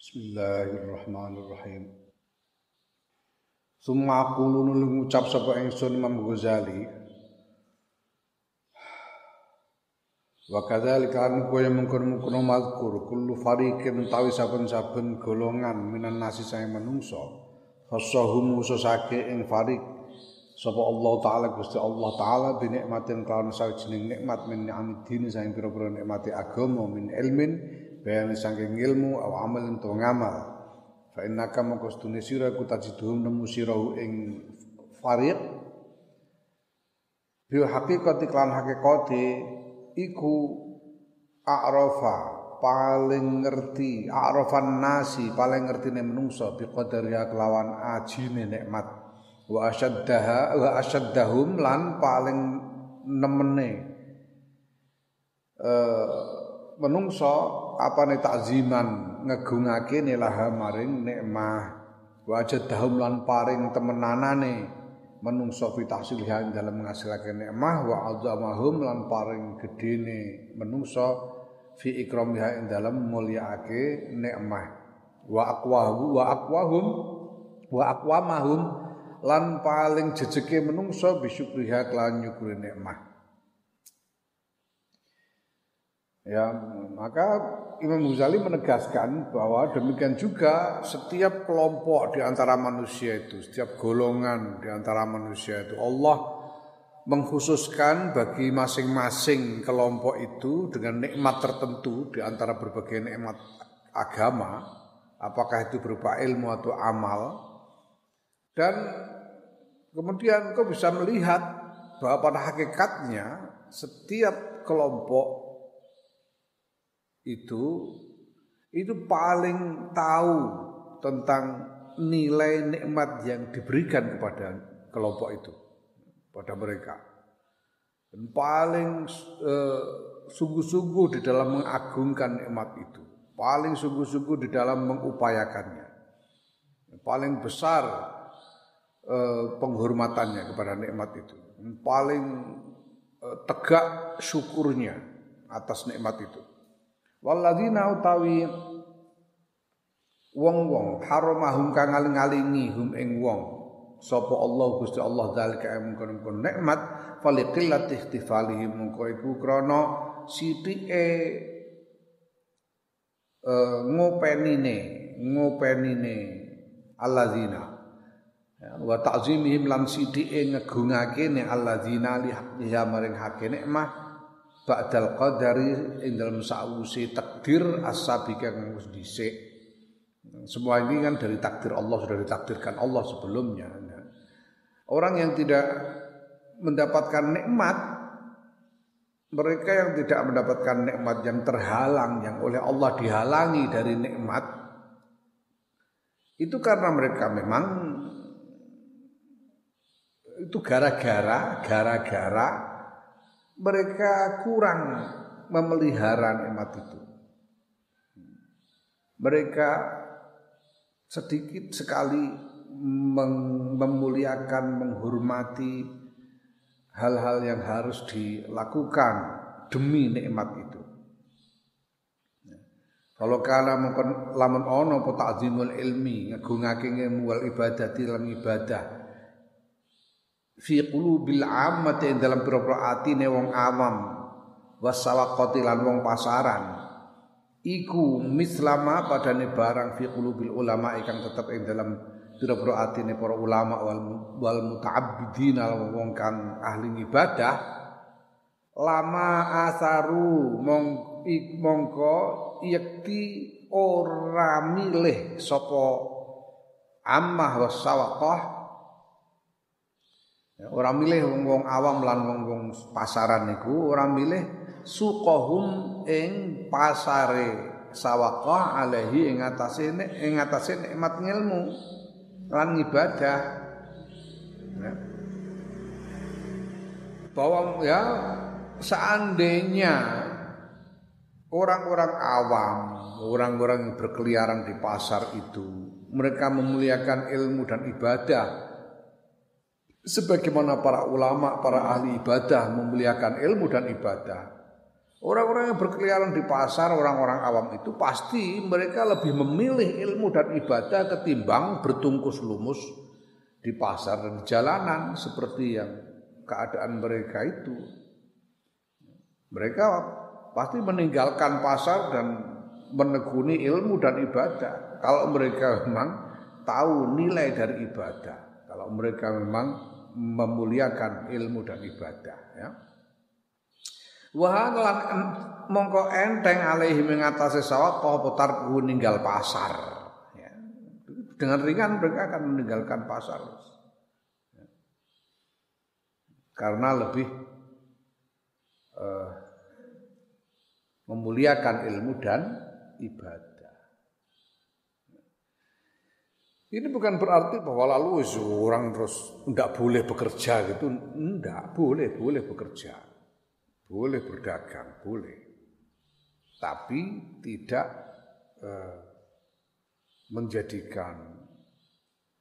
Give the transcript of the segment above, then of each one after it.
Bismillahirrahmanirrahim. Summa aku nuli ngucap sapa ingsun Imam Ghazali. Wa kadzalika an kaya mungkon-mungkon mazkur kullu fariqin tawi saben-saben golongan minan nasi saya manungsa. Fasahum ususake ing fariq sapa Allah taala Gusti Allah taala bi nikmatin kelawan sawijining nikmat min ni'amid saing pira-pira nikmati agama min ilmin bayan saking ilmu aw amal ento ngamal. Fa innaka mongko stune sira ku tajiduhum nemu sira ing fariq. Bi haqiqati klan haqiqati iku a'rafa paling ngerti a'rafan nasi paling ngertine menungso bi qadariya kelawan ajine nikmat. Wa asyaddaha wa asyaddahum lan paling nemene uh, menungso apane takziman ngegungake nilaha maring nikmah? Wa dahum lan paring temenanane. Menungso fi tahsilha dalam menghasilake nikmah wa azamahum lan paring gedene. Menungso fi ikramiha ing dalam mulyaake nikmah. Wa aqwahu wa aqwahum wa aqwamahum lan paling jejeke menungso bisyukriha lan nyukuri nikmah Ya, maka Imam Ghazali menegaskan bahwa demikian juga setiap kelompok di antara manusia itu, setiap golongan di antara manusia itu Allah mengkhususkan bagi masing-masing kelompok itu dengan nikmat tertentu di antara berbagai nikmat agama, apakah itu berupa ilmu atau amal. Dan kemudian kau bisa melihat bahwa pada hakikatnya setiap kelompok itu itu paling tahu tentang nilai nikmat yang diberikan kepada kelompok itu pada mereka. Dan paling eh, sungguh-sungguh di dalam mengagungkan nikmat itu paling sungguh-sungguh di dalam mengupayakannya paling besar eh, penghormatannya kepada nikmat itu paling eh, tegak syukurnya atas nikmat itu Walladzina utawi wong-wong haramahum kang ngaling-alingi hum ing wong. Sapa Allah Gusti Allah zalika mungkon nikmat faliqillat ihtifalihim. Mungko iku krana sithike uh, ngopenine ngopenine alladzina. Wa ta'zimihim lan sithike ngegungake ne alladzina liha maring hake nikmah ba'dal qadari ing dalam sausi takdir as-sabiqa kang wis dhisik. Semua ini kan dari takdir Allah sudah ditakdirkan Allah sebelumnya. Orang yang tidak mendapatkan nikmat mereka yang tidak mendapatkan nikmat yang terhalang yang oleh Allah dihalangi dari nikmat itu karena mereka memang itu gara-gara gara-gara mereka kurang memelihara nikmat itu. Mereka sedikit sekali memuliakan, menghormati hal-hal yang harus dilakukan demi nikmat itu. Kalau kala mungkin lamun ono ta'zimul ilmi ngagungake ilmu wal ibadati ibadah fi qulubil ammati dalam pira-pira atine wong awam. Wasawaqati lan wong pasaran. Iku mislama padane barang fi qulubil ulama ikan tetep ing dalam pira-pira atine para ulama wal wal muta'abbidin wong kang ahli ibadah lama asaru mong mongko yakti ora milih sapa ammah wasawaqah Ya, orang milih wong-wong awam lan wong-wong pasaran niku orang milih suqahum ing pasare sawaqah alaihi ing atase ing atase nikmat ilmu lan ibadah. Ya. Bahwa ya seandainya orang-orang awam, orang-orang berkeliaran di pasar itu mereka memuliakan ilmu dan ibadah sebagaimana para ulama, para ahli ibadah memuliakan ilmu dan ibadah, Orang-orang yang berkeliaran di pasar, orang-orang awam itu pasti mereka lebih memilih ilmu dan ibadah ketimbang bertungkus lumus di pasar dan jalanan seperti yang keadaan mereka itu. Mereka pasti meninggalkan pasar dan menekuni ilmu dan ibadah. Kalau mereka memang tahu nilai dari ibadah, kalau mereka memang memuliakan ilmu dan ibadah, ya. Wah lan mongko enteng alaihi mengatasi sawat kau putar ninggal pasar. Ya. Dengan ringan mereka akan meninggalkan pasar. Ya. Karena lebih uh, memuliakan ilmu dan ibadah. Ini bukan berarti bahwa lalu orang terus tidak boleh bekerja gitu, tidak boleh, boleh bekerja. Boleh berdagang, boleh. Tapi tidak eh, menjadikan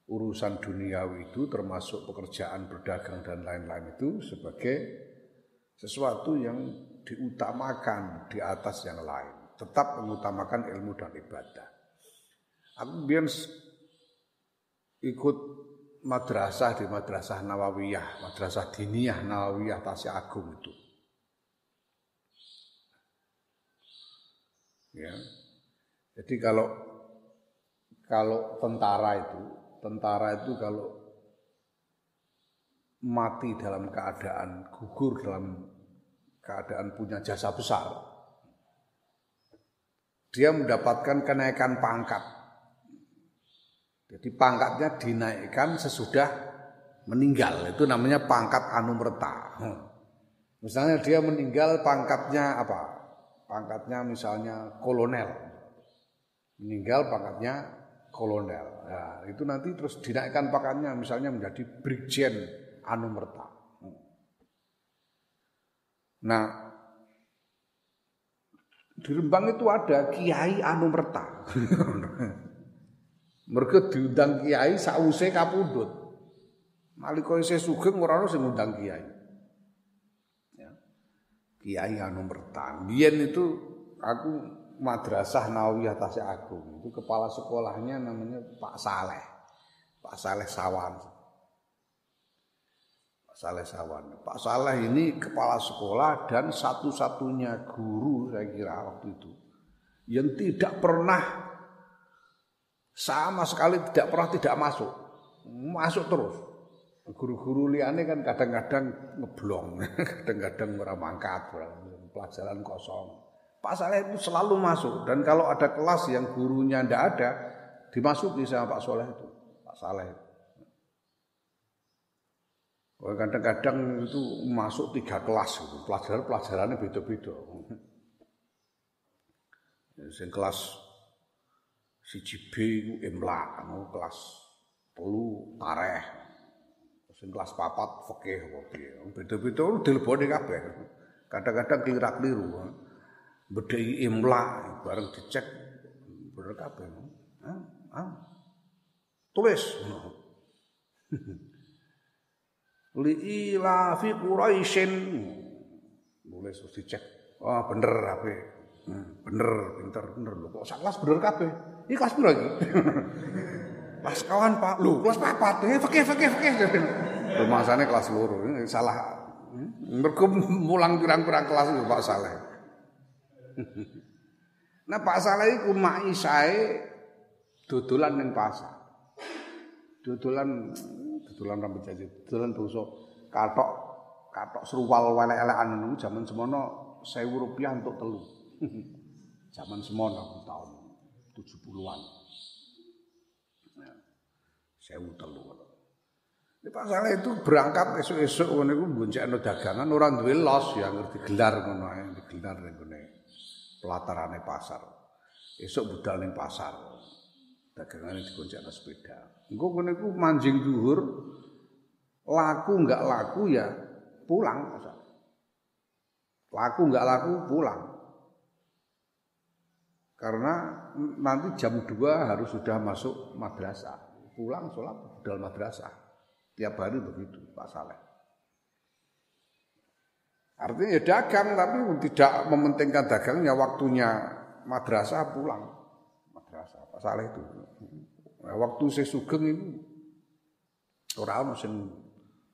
urusan duniawi itu termasuk pekerjaan berdagang dan lain-lain itu sebagai sesuatu yang diutamakan di atas yang lain. Tetap mengutamakan ilmu dan ibadah. Aku biar ikut madrasah di madrasah Nawawiyah, madrasah diniyah Nawawiyah Tasya Agung itu. Ya. Jadi kalau kalau tentara itu, tentara itu kalau mati dalam keadaan gugur dalam keadaan punya jasa besar, dia mendapatkan kenaikan pangkat. Jadi pangkatnya dinaikkan sesudah meninggal. Itu namanya pangkat anumerta. Misalnya dia meninggal pangkatnya apa? pangkatnya misalnya kolonel. Meninggal pangkatnya kolonel. Nah, itu nanti terus dinaikkan pangkatnya misalnya menjadi brigjen anumerta. Nah, di Rembang itu ada Kiai Anumerta. Mereka diundang Kiai sause kapundhut. Nalika isih sugeng ora ono sing ngundang Kiai. Kiai anu mertan. Itu aku madrasah Nawiyah Tasya Agung. Itu kepala sekolahnya namanya Pak Saleh. Pak Saleh Sawan. Pak Saleh Sawan. Pak Saleh ini kepala sekolah dan satu-satunya guru saya kira waktu itu yang tidak pernah sama sekali tidak pernah tidak masuk. Masuk terus guru-guru liane kan kadang-kadang ngeblong, kadang-kadang ora mangkat, pelajaran kosong. Pak Saleh itu selalu masuk dan kalau ada kelas yang gurunya ndak ada, dimasuki sama Pak Soleh itu, Pak Saleh. Kadang-kadang itu masuk tiga kelas, pelajaran pelajarannya beda-beda. Sing kelas si B itu imla, kelas telu tareh, Sing kelas papat fikih apa piye. Beda-beda dileboni kabeh. Kadang-kadang keliru-keliru. Bedhei imla bareng dicek bener kabeh. Ah, ah. Tulis. Li ila fi Quraisyin. Tulis terus dicek. Oh bener apa? Hmm, bener, pinter, bener. Lho kok sak kelas bener kabeh. Iki kelas piro iki? Pas kawan Pak, lu kelas papat, eh fakih fakih fakih. Rumasane kelas loro, ini salah. Mergo mulang pirang-pirang kelas itu Pak Saleh. Nah Pak Saleh iku maisae dodolan ning pasar. Dodolan dodolan rambut jaji, dodolan bungsu katok katok seruwal welek-elekan niku jaman semono 1000 rupiah untuk telu. Zaman semono tahun 70-an sewu telu. Ini Saleh itu berangkat esuk-esuk ngono iku mboncekno dagangan ora duwe los ya ngerti gelar ngono ae digelar ning ngene pelatarane pasar. Esuk budal ning pasar. Dagangane digoncekno sepeda. Engko ngene iku manjing dhuwur laku enggak laku ya pulang pasar. Laku enggak laku pulang. Karena nanti jam 2 harus sudah masuk madrasah pulang sholat dalam madrasah. Tiap hari begitu Pak Saleh. Artinya ya dagang tapi tidak mementingkan dagangnya waktunya madrasah pulang. Madrasah Pak Saleh itu. Nah, waktu saya sugeng itu orang sing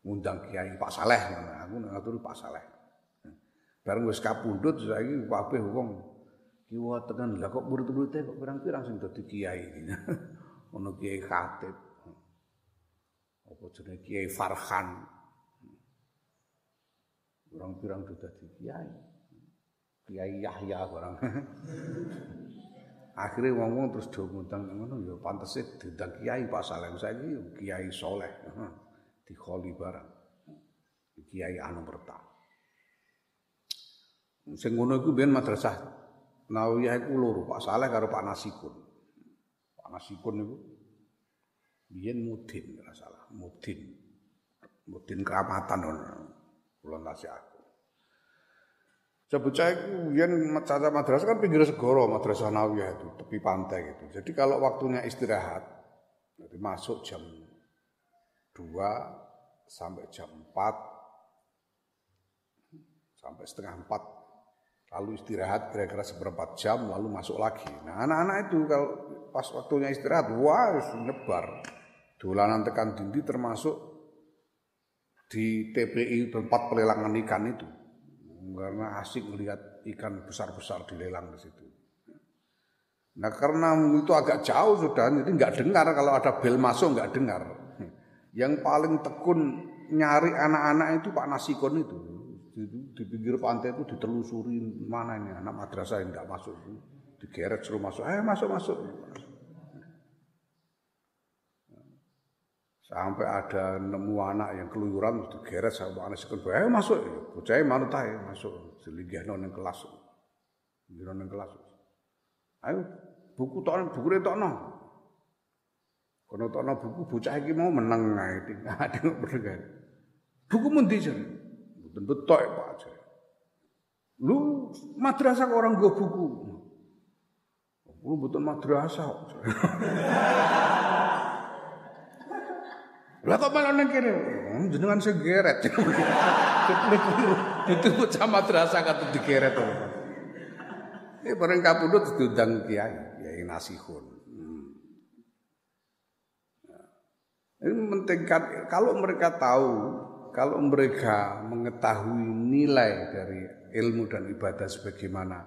ngundang kiai Pak Saleh aku ngatur Pak Saleh. Bareng wis kapundhut saiki kabeh wong kiwa tekan lah kok murid-muride kok pirang-pirang sing dadi kiai. Ono kiai khatib. Apa jenenge kiai Farhan. Pirang-pirang sudah di kiai. Kiai Yahya barang. Akhirnya wong-wong terus do ngundang ngono ya pantese diundang kiai Pak Saleh saiki kiai soleh. Dikholi barang. Kiai anu berta. Sing ngono iku biyen madrasah Nawiyah iku loro, Pak Saleh karo Pak Nasikun. Pak Nasikun niku biyen mudin ora salah, mudin. Mudin keramatan ngono. Kula aku. Sebocah itu yen madrasah madrasah kan pinggir segoro madrasah Nawiyah itu tepi pantai gitu. Jadi kalau waktunya istirahat jadi masuk jam 2 sampai jam 4 sampai setengah 4 lalu istirahat kira-kira seperempat jam lalu masuk lagi. Nah anak-anak itu kalau pas waktunya istirahat wah nyebar dolanan tekan dindi termasuk di TPI tempat pelelangan ikan itu karena asik melihat ikan besar-besar dilelang di situ. Nah karena itu agak jauh sudah, jadi nggak dengar kalau ada bel masuk nggak dengar. Yang paling tekun nyari anak-anak itu Pak Nasikon itu. Di, di pinggir pantai itu ditelusuri mana ini anak madrasah yang nggak masuk itu. Digeret suruh masuk, ayo masuk masuk. Sampai ada nemu anak yang keluyuran digeret sama anak sekon. Eh masuk, bocah manut ae masuk. Selinggihno ning kelas. Ngira ning kelas. Ayo buku tokno, buku retokno. Kono tokno buku bocah iki mau meneng ae tengok bener Buku mundi. Mboten betok Pak aja. Lu madrasah orang gua buku. Lu betul madrasah. Lah kok malah nang kene? Hmm, jenengan sing. Itu bocah madrasah kata digeret. Ini bareng kapundhut diundang kiai, kiai nasihun. Hmm. Ini mementingkan kalau mereka tahu, kalau mereka mengetahui nilai dari ilmu dan ibadah sebagaimana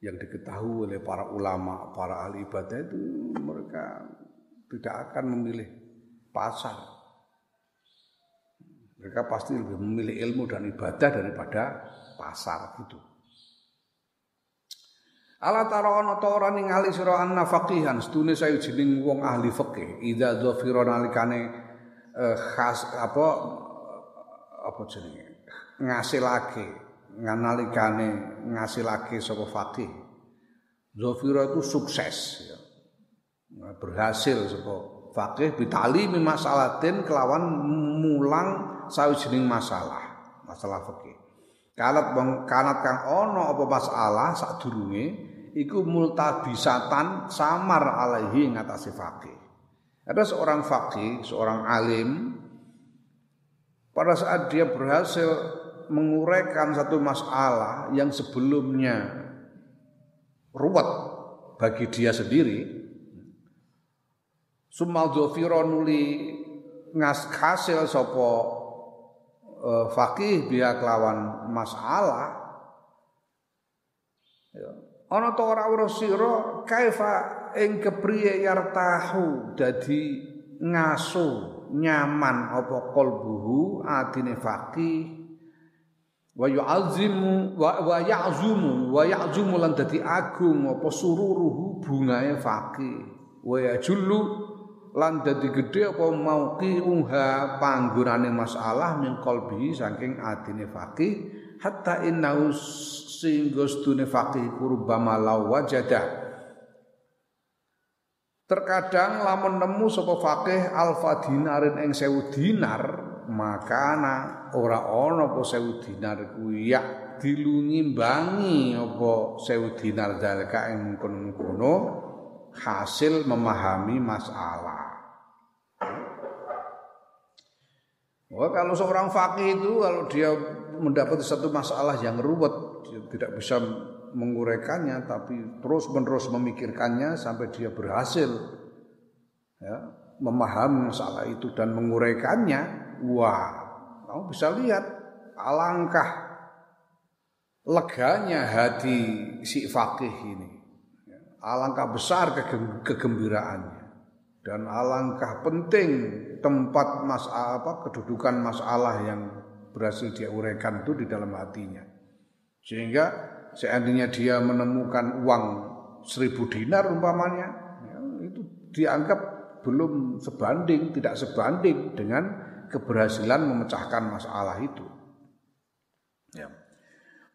yang diketahui oleh para ulama, para ahli ibadah itu mereka tidak akan memilih pasar. Mereka pasti lebih memilih ilmu dan ibadah daripada pasar gitu. Ala tara ana ta ora ningali sira anna faqihan sedune sawijining wong ahli fikih idza dzafira nalikane eh, khas apa apa jenenge ngasilake nganalikane ngasilake sapa faqih dzafira itu sukses ya. berhasil sapa Fakih bitali masalatin kelawan mulang sawijining masalah, masalah fakih. Kanat kanat kang ono apa masalah sadurunge iku multabisatan samar alaihi ngatasi fakih. Ada seorang fakih, seorang alim pada saat dia berhasil menguraikan satu masalah yang sebelumnya ruwet bagi dia sendiri, Sumal dzafira nuli ngas hasil sapa uh, fakih biya kelawan masalah. Ya. Ana ta ora ora sira kaifa ing kepriye yartahu dadi ngaso nyaman apa qalbuhu atine fakih wa yu'azzimu wa, wa ya'zumu wa ya'zumu lan dadi agung apa sururuhu bungae fakih wa yajullu lan dadi gedhe apa mauqi'uha panggonane masalah min qalbi saking adine faqih. Hatta innahu singgo stune faqih kurbama law wajada Terkadang lamun nemu sapa faqih alfa dinarin ing sewu dinar maka ora ana apa sewu dinar kuwi. Ya dilungimbangi apa sewu dinar dalika ing kono-kono hasil memahami masalah. Oh, kalau seorang fakih itu kalau dia mendapat satu masalah yang ruwet, tidak bisa menguraikannya tapi terus-menerus memikirkannya sampai dia berhasil ya, memahami masalah itu dan menguraikannya. Wah, kamu bisa lihat alangkah leganya hati si fakih ini. Alangkah besar kegembiraannya dan alangkah penting tempat masalah apa kedudukan masalah yang berhasil dia uraikan itu di dalam hatinya. Sehingga seandainya dia menemukan uang seribu dinar umpamanya, ya, itu dianggap belum sebanding, tidak sebanding dengan keberhasilan memecahkan masalah itu. Ya.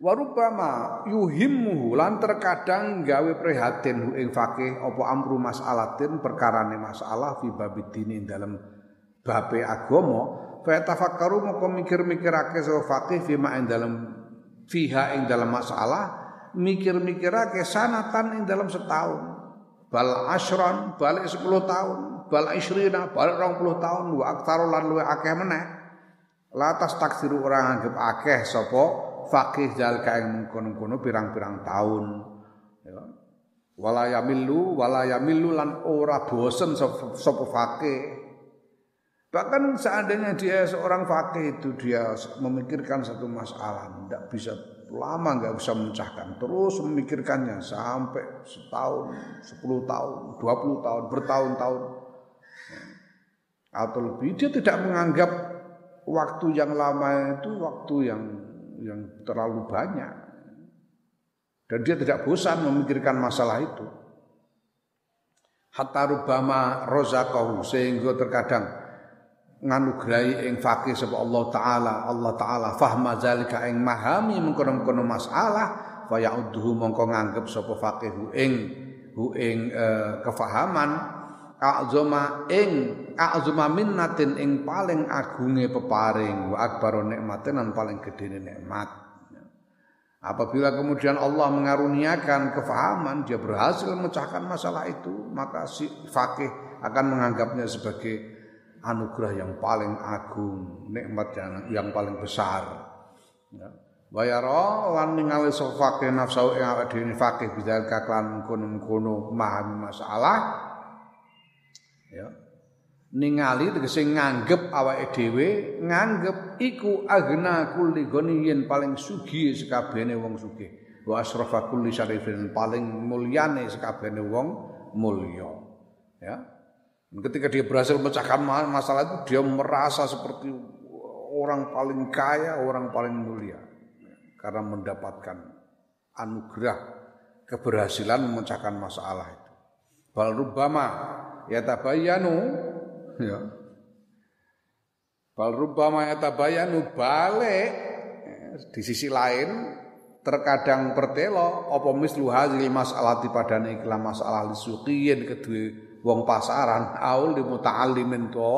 Warubama yuhimmuhu lan terkadang gawe prihatin hu ing fakih apa amru mas'alatin perkarane masalah fi babidini dalam babe agama fa tafakkaru moko mikir-mikirake so fakih fi ma dalam fiha ing dalam masalah mikir-mikirake sanatan ing dalam setahun. Bal asron balik 10 tahun bal isrina balik 20 tahun wa aktaru lan luwe akeh meneh. Latas taksiru orang anggap akeh sapa fakih zalika ing mengkono-kono pirang-pirang tahun. Ya. Wala yamillu wala lan ora bosen sapa fakih bahkan seandainya dia seorang fakih itu dia memikirkan satu masalah tidak bisa lama nggak bisa memecahkan terus memikirkannya sampai setahun, sepuluh tahun, dua puluh tahun, bertahun-tahun atau lebih dia tidak menganggap waktu yang lama itu waktu yang yang terlalu banyak. Dan dia tidak bosan memikirkan masalah itu. Hatta rubama rozakahu sehingga terkadang nganugrahi ing fakih sebab Allah taala. Allah taala fahma zalika ing mahami mengkono-kono masalah fa ya'udhu mongko nganggep sapa fakih ing hu ing uh, kefahaman. A'zama ing a'zama minnatin ing paling agunge peparing. Wa akbaru nikmatin lan paling gedene nikmat. Apabila kemudian Allah mengaruniakan kefahaman, dia berhasil memecahkan masalah itu, maka si fakih akan menganggapnya sebagai anugerah yang paling agung, nikmat yang, yang paling besar. Ya. Bayaro lan ningali fakih nafsu ing awake dhewe fakih bidal kaklan kono-kono memahami masalah. Ya. Ningali tegese nganggep awake dhewe nganggep iku agna kulli ghaniyin paling sugih sekabehane wong sugih. Wa asrafa kulli syarifin paling mulyane sekabehane wong mulya. Ya ketika dia berhasil memecahkan masalah itu dia merasa seperti orang paling kaya, orang paling mulia karena mendapatkan anugerah keberhasilan memecahkan masalah itu. Bal rubama yatabayanu ya bal rubama yatabayanu balik di sisi lain terkadang pertelo apa mislu hazil masalah di padane iklan masalah lisuqiyin kedua wong pasaran aul di muta'allimin to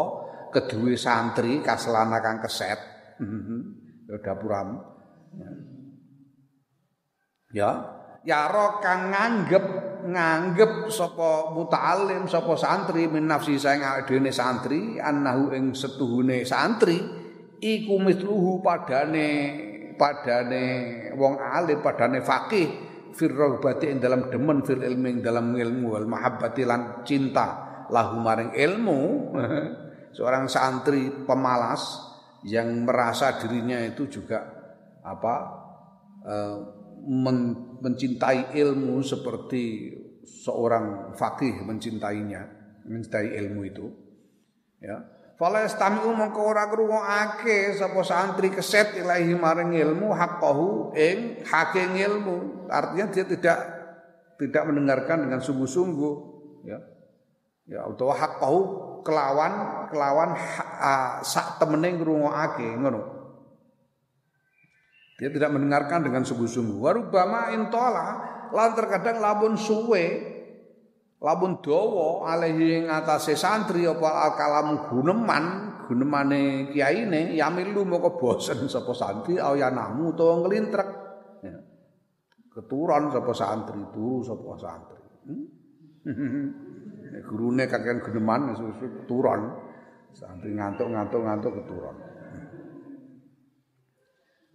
kedua santri kaselana kang keset. Ya dapuram ya. Ya ro kang nganggep nganggep sapa muta'allim sapa santri min nafsi saing dene santri annahu ing setuhune santri iku misluhu padane padane wong alim padane fakih fir ing dalam demen fil ilmi dalam ilmu wal mahabbati lan cinta lahu maring ilmu seorang santri pemalas yang merasa dirinya itu juga apa uh, mencintai ilmu seperti seorang fakih mencintainya, mencintai ilmu itu. Ya. Fala yastami'u mongko ora ngrungokake sapa santri keset ilahi maring ilmu haqqahu ing hake ilmu. Artinya dia tidak tidak mendengarkan dengan sungguh-sungguh, ya. Ya utawa haqqahu kelawan kelawan ha, sak temene ngrungokake ngono. Dia tidak mendengarkan dengan sungguh-sungguh. Warubama intola lan terkadang lamun suwe lamun dawa alaihi ing atase santri apa kalamu guneman gunemane kiyaine yamilu moko bosen sapa santri ayanamu utawa nglintrek ya. keturon sapa santri turu sapa santri hmm? gurune kakean guneman susu keturon santri ngantuk-ngantuk ngantuk keturon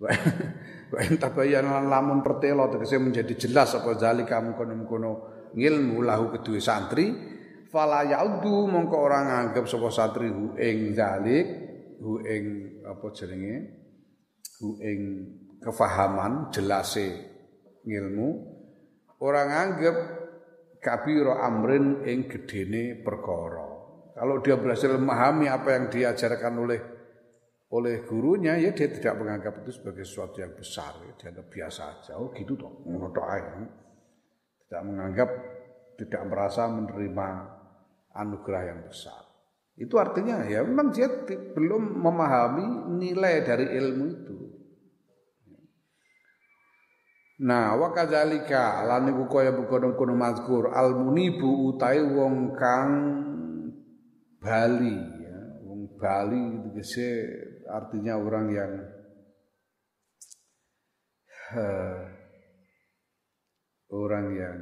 Wa tabayyan lan lamun pertelo tegese menjadi jelas apa zalika mengkono-mengkono ngilmu lahu kedue santri fala yaudu mongko ora nganggep sapa santri hu ing zalik hu ing apa jenenge? Hu ing kefahaman jelase ngilmu ora nganggep kabiro amrin ing gedene perkara. Kalau dia berhasil memahami apa yang diajarkan oleh oleh gurunya ya dia tidak menganggap itu sebagai sesuatu yang besar. Ya, dianggap biasa aja. Oh gitu toh. Ngono tidak menganggap tidak merasa menerima anugerah yang besar. Itu artinya ya memang dia belum memahami nilai dari ilmu itu. Nah, wa kadzalika lan iku kaya bukono kono mazkur al munibu utai wong kang bali ya, wong bali tegese artinya orang yang uh, orang yang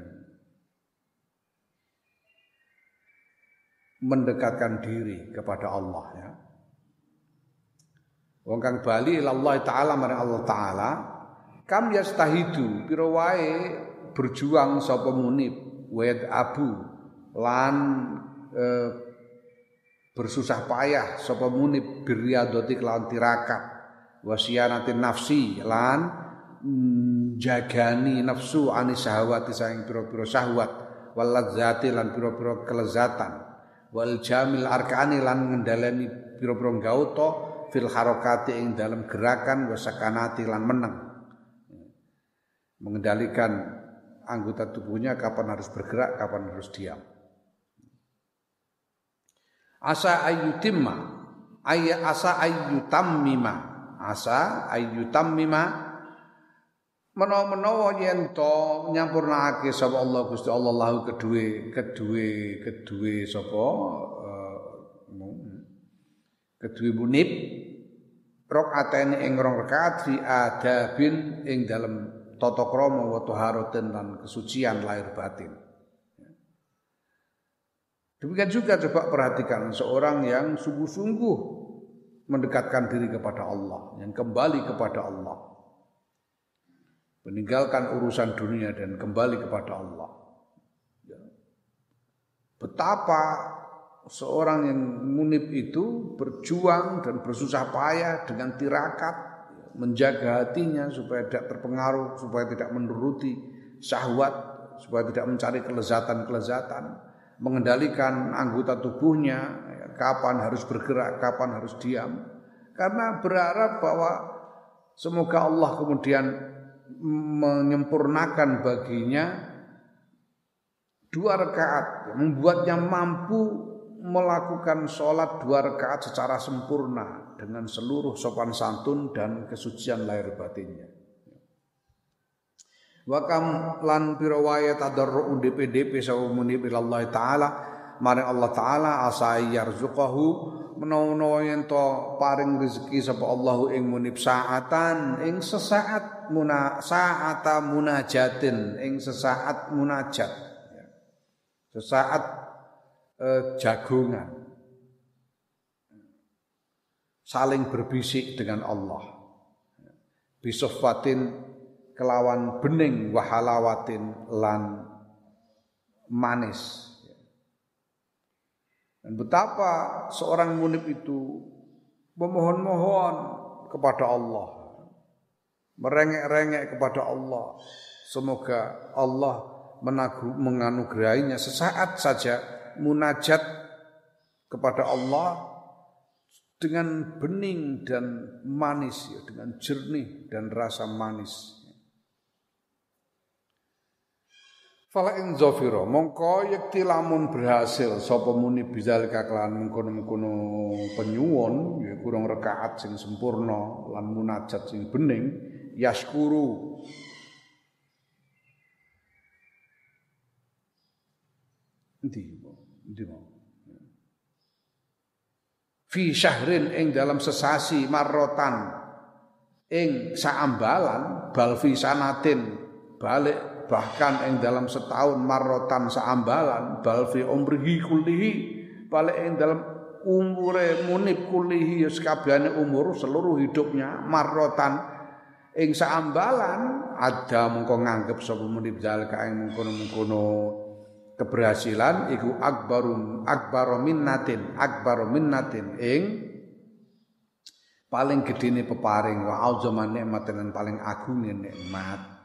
mendekatkan diri kepada Allah ya. Wong kang bali Allah taala marang Allah taala kam yastahidu pira wae berjuang sapa munib wed abu lan eh, bersusah payah sapa munib birriyadati kelawan tirakat wasianatin nafsi lan jagani nafsu ani syahwati saing pira-pira syahwat. Wal ladzati lan pira-pira kelezatan. Wal jamil arkani lan ngendhaleni pira-pira gauta fil harakati ing dalam gerakan wasakanati lan meneng. Mengendalikan anggota tubuhnya kapan harus bergerak kapan harus diam. Asa ayyutimma ay asa ayyutammima. Asa ayyutammima menawa-menawa yen to nyampurnakake sapa Allah Gusti Allah lahu kedue kedue kedue sapa uh, kedue munib rakaatene ing rong rakaat fi adabin ing dalem tata krama wa taharatin lan kesucian lahir batin Demikian juga coba perhatikan seorang yang sungguh-sungguh mendekatkan diri kepada Allah, yang kembali kepada Allah. Meninggalkan urusan dunia dan kembali kepada Allah. Ya. Betapa seorang yang munib itu berjuang dan bersusah payah dengan tirakat menjaga hatinya supaya tidak terpengaruh, supaya tidak menuruti syahwat, supaya tidak mencari kelezatan-kelezatan mengendalikan anggota tubuhnya, kapan harus bergerak, kapan harus diam. Karena berharap bahwa semoga Allah kemudian menyempurnakan baginya dua rakaat, membuatnya mampu melakukan sholat dua rakaat secara sempurna dengan seluruh sopan santun dan kesucian lahir batinnya. Wa kam lan pira wae tadarru DPDP sawumuni billahi taala maring Allah taala asai yarzuqahu menawa yen to paring rezeki sapa Allahu ing munib saatan ing sesaat muna saata munajatin ing sesaat munajat. Sesaat eh, jagungan. Saling berbisik dengan Allah. Bisofatin kelawan bening wahalawatin lan manis. Dan betapa seorang munib itu memohon-mohon kepada Allah. Merengek-rengek kepada Allah. Semoga Allah menganugerahinya sesaat saja munajat kepada Allah dengan bening dan manis ya, dengan jernih dan rasa manis. Fala in zafira mongko yekti lamun berhasil sapa muni bizal kelawan mengkono-mengkono penyuwun ya kurang rekaat sing sempurna lan munajat sing bening yaskuru Endi endi Fi syahrin ing dalam sesasi marrotan ing saambalan bal fi sanatin balik bahkan yang dalam setahun marotan seambalan balfi umrihi kullihi. Balik yang dalam umure munib kullihi ya umur seluruh hidupnya marotan. Ing saambalan ada mengko nganggep sapa munib zalika ing mengkono-mengkono keberhasilan iku akbarum akbaru minnatin akbaru minnatin. Ing paling gedene peparing wa auzaman nikmat dan paling agung nikmat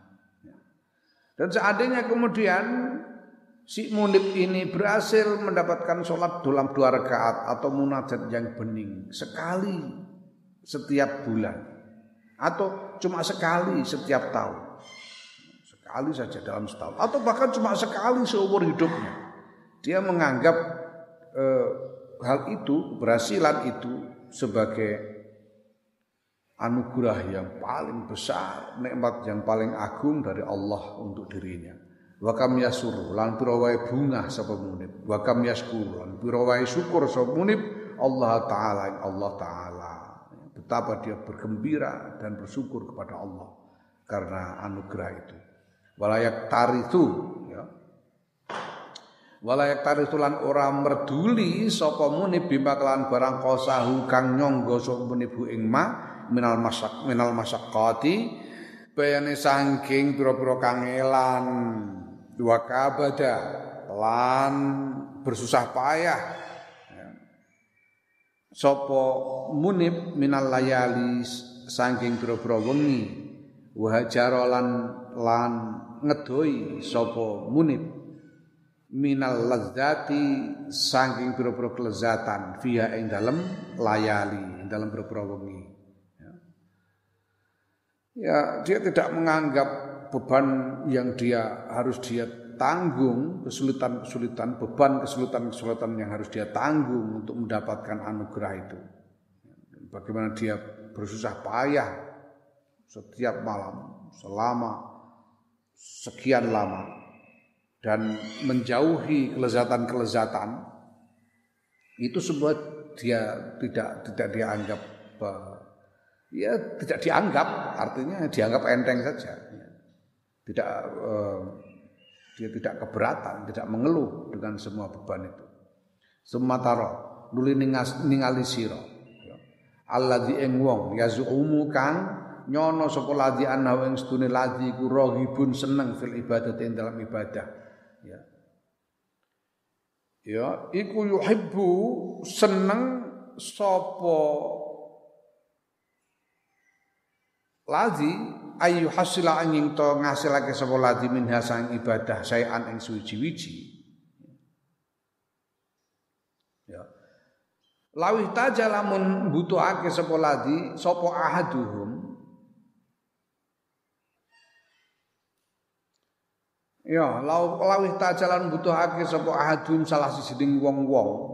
dan seandainya kemudian si munib ini berhasil mendapatkan sholat dalam dua rakaat atau munajat yang bening sekali setiap bulan atau cuma sekali setiap tahun sekali saja dalam setahun atau bahkan cuma sekali seumur hidupnya dia menganggap eh, hal itu keberhasilan itu sebagai anugerah yang paling besar nikmat yang paling agung dari Allah untuk dirinya. Wakam yasur lan pirawai bunga sapa munib. Wakam yaskur lan pirawai syukur sapa munib. Allah taala Allah taala. Betapa dia bergembira dan bersyukur kepada Allah karena anugerah itu. Walayak taritu ya. Walayak taritu lan ora merduli sapa muni bima kelan barang kosahu kang nyangga sapa muni bu ing ma minal masak minal masaqqati bayane saking pira-pira kangelan dua kabada lan bersusah payah ya. sapa munib minal layali saking pira-pira wengi wa lan lan ngedoi sapa munib minal ladzati saking pira-pira kelezatan fiha ing dalem layali ing dalem pira-pira wengi. Ya dia tidak menganggap beban yang dia harus dia tanggung kesulitan-kesulitan beban kesulitan-kesulitan yang harus dia tanggung untuk mendapatkan anugerah itu. Bagaimana dia bersusah payah setiap malam selama sekian lama dan menjauhi kelezatan-kelezatan itu semua dia tidak tidak dianggap ya tidak dianggap artinya dianggap enteng saja. Tidak eh, dia tidak keberatan tidak mengeluh dengan semua beban itu. Semataro nuli ningali sira. Ya. alladzi ing wong yazumu kang nyono sapa ladzi annahu ing sedune ladzi iku raghibun seneng fil ibadah dalam ibadah. Ya. Ya iku yuhibbu seneng sapa ladzi ayu hasila angin to ngasilake sapa ladzi min hasang ibadah sayan ing suwi-wiji ya. Lawih taja lamun butuhake sapa ladzi sapa ahaduhum. Ya, lawih tajalan butuhake sapa ahadun salah sijining wong-wong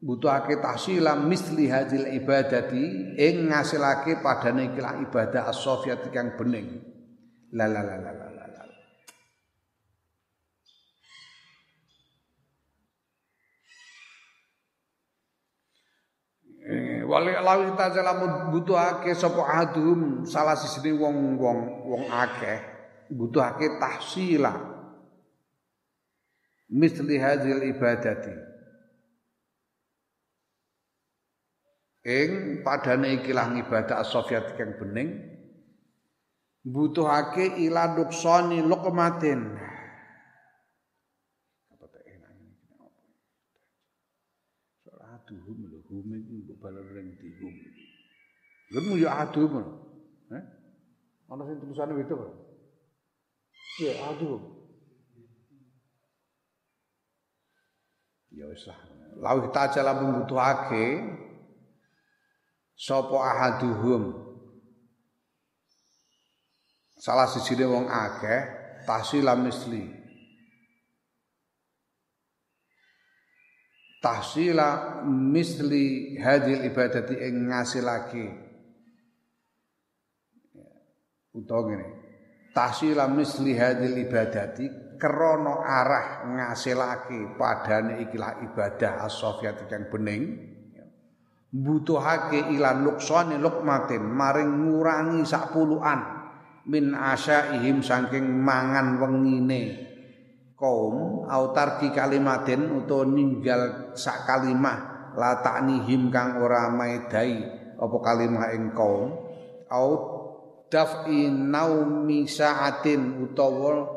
butuhake tahsilam misli hadil ibadati ing ngasilake padane ikilah ibadah as-sofiyat kang bening. La la la la la. Eh, wali lawi butuhake sapa ahadum salah sijining wong-wong wong akeh butuhake tahsila misli hadhil ibadati ing padane ikilah ibadah as-sofiyat kang bening butuhake ila nuksani luqmatin. Apa tak enak ini? Aduhum lho hum iki mbok balen ring dihum lemu ya aduhum eh ana sing tulisane itu kok Ya, aduh. Ya wis lah. Lawi tajala membutuhake sapa ahaduhum. Salah sijine wong akeh tahsila misli. Tahsila misli hadil ibadati ing ngasilake. Utawa ngene tahsila misli hadil ibadati krana arah ngasilake padane ikilah ibadah as-sofiyat kang bening butuhake ilan luksane lukmatin maring ngurangi sak puluhan min asyaihim saking mangan wengine. Kaum autarki kalimatin utawa ninggal sak kalimah la taknihim kang ora maedai apa kalimah ing kaum. Au daf'i naumi sa'atin utawa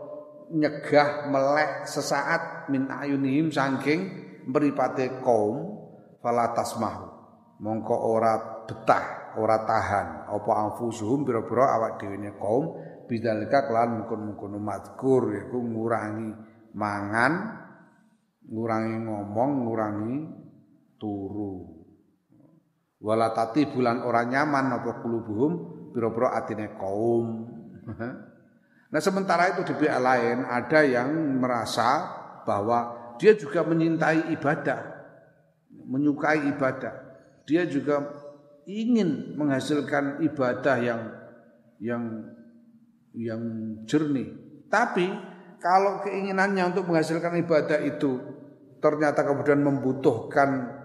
nyegah melek sesaat min ayunihim saking mripate kaum fala tasmahu mongko ora betah ora tahan. Apa anfusuhum pira-pira awak dhewe kaum bidzalika kelan mungkon-mungkon mazkur yaiku ngurangi mangan ngurangi ngomong ngurangi turu. Wala tati bulan ora nyaman apa kulubuhum pira-pira atine kaum. Nah sementara itu di pihak lain ada yang merasa bahwa dia juga menyintai ibadah, menyukai ibadah. Dia juga ingin menghasilkan ibadah yang yang yang jernih. Tapi kalau keinginannya untuk menghasilkan ibadah itu ternyata kemudian membutuhkan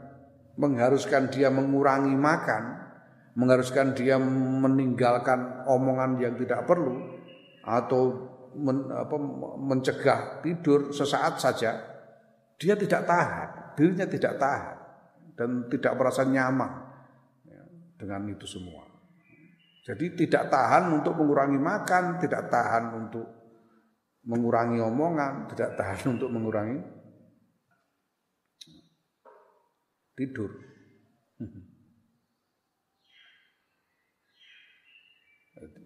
mengharuskan dia mengurangi makan, mengharuskan dia meninggalkan omongan yang tidak perlu, atau men, apa, mencegah tidur sesaat saja, dia tidak tahan, dirinya tidak tahan dan tidak merasa nyaman ya, dengan itu semua. Jadi tidak tahan untuk mengurangi makan, tidak tahan untuk mengurangi omongan, tidak tahan untuk mengurangi tidur.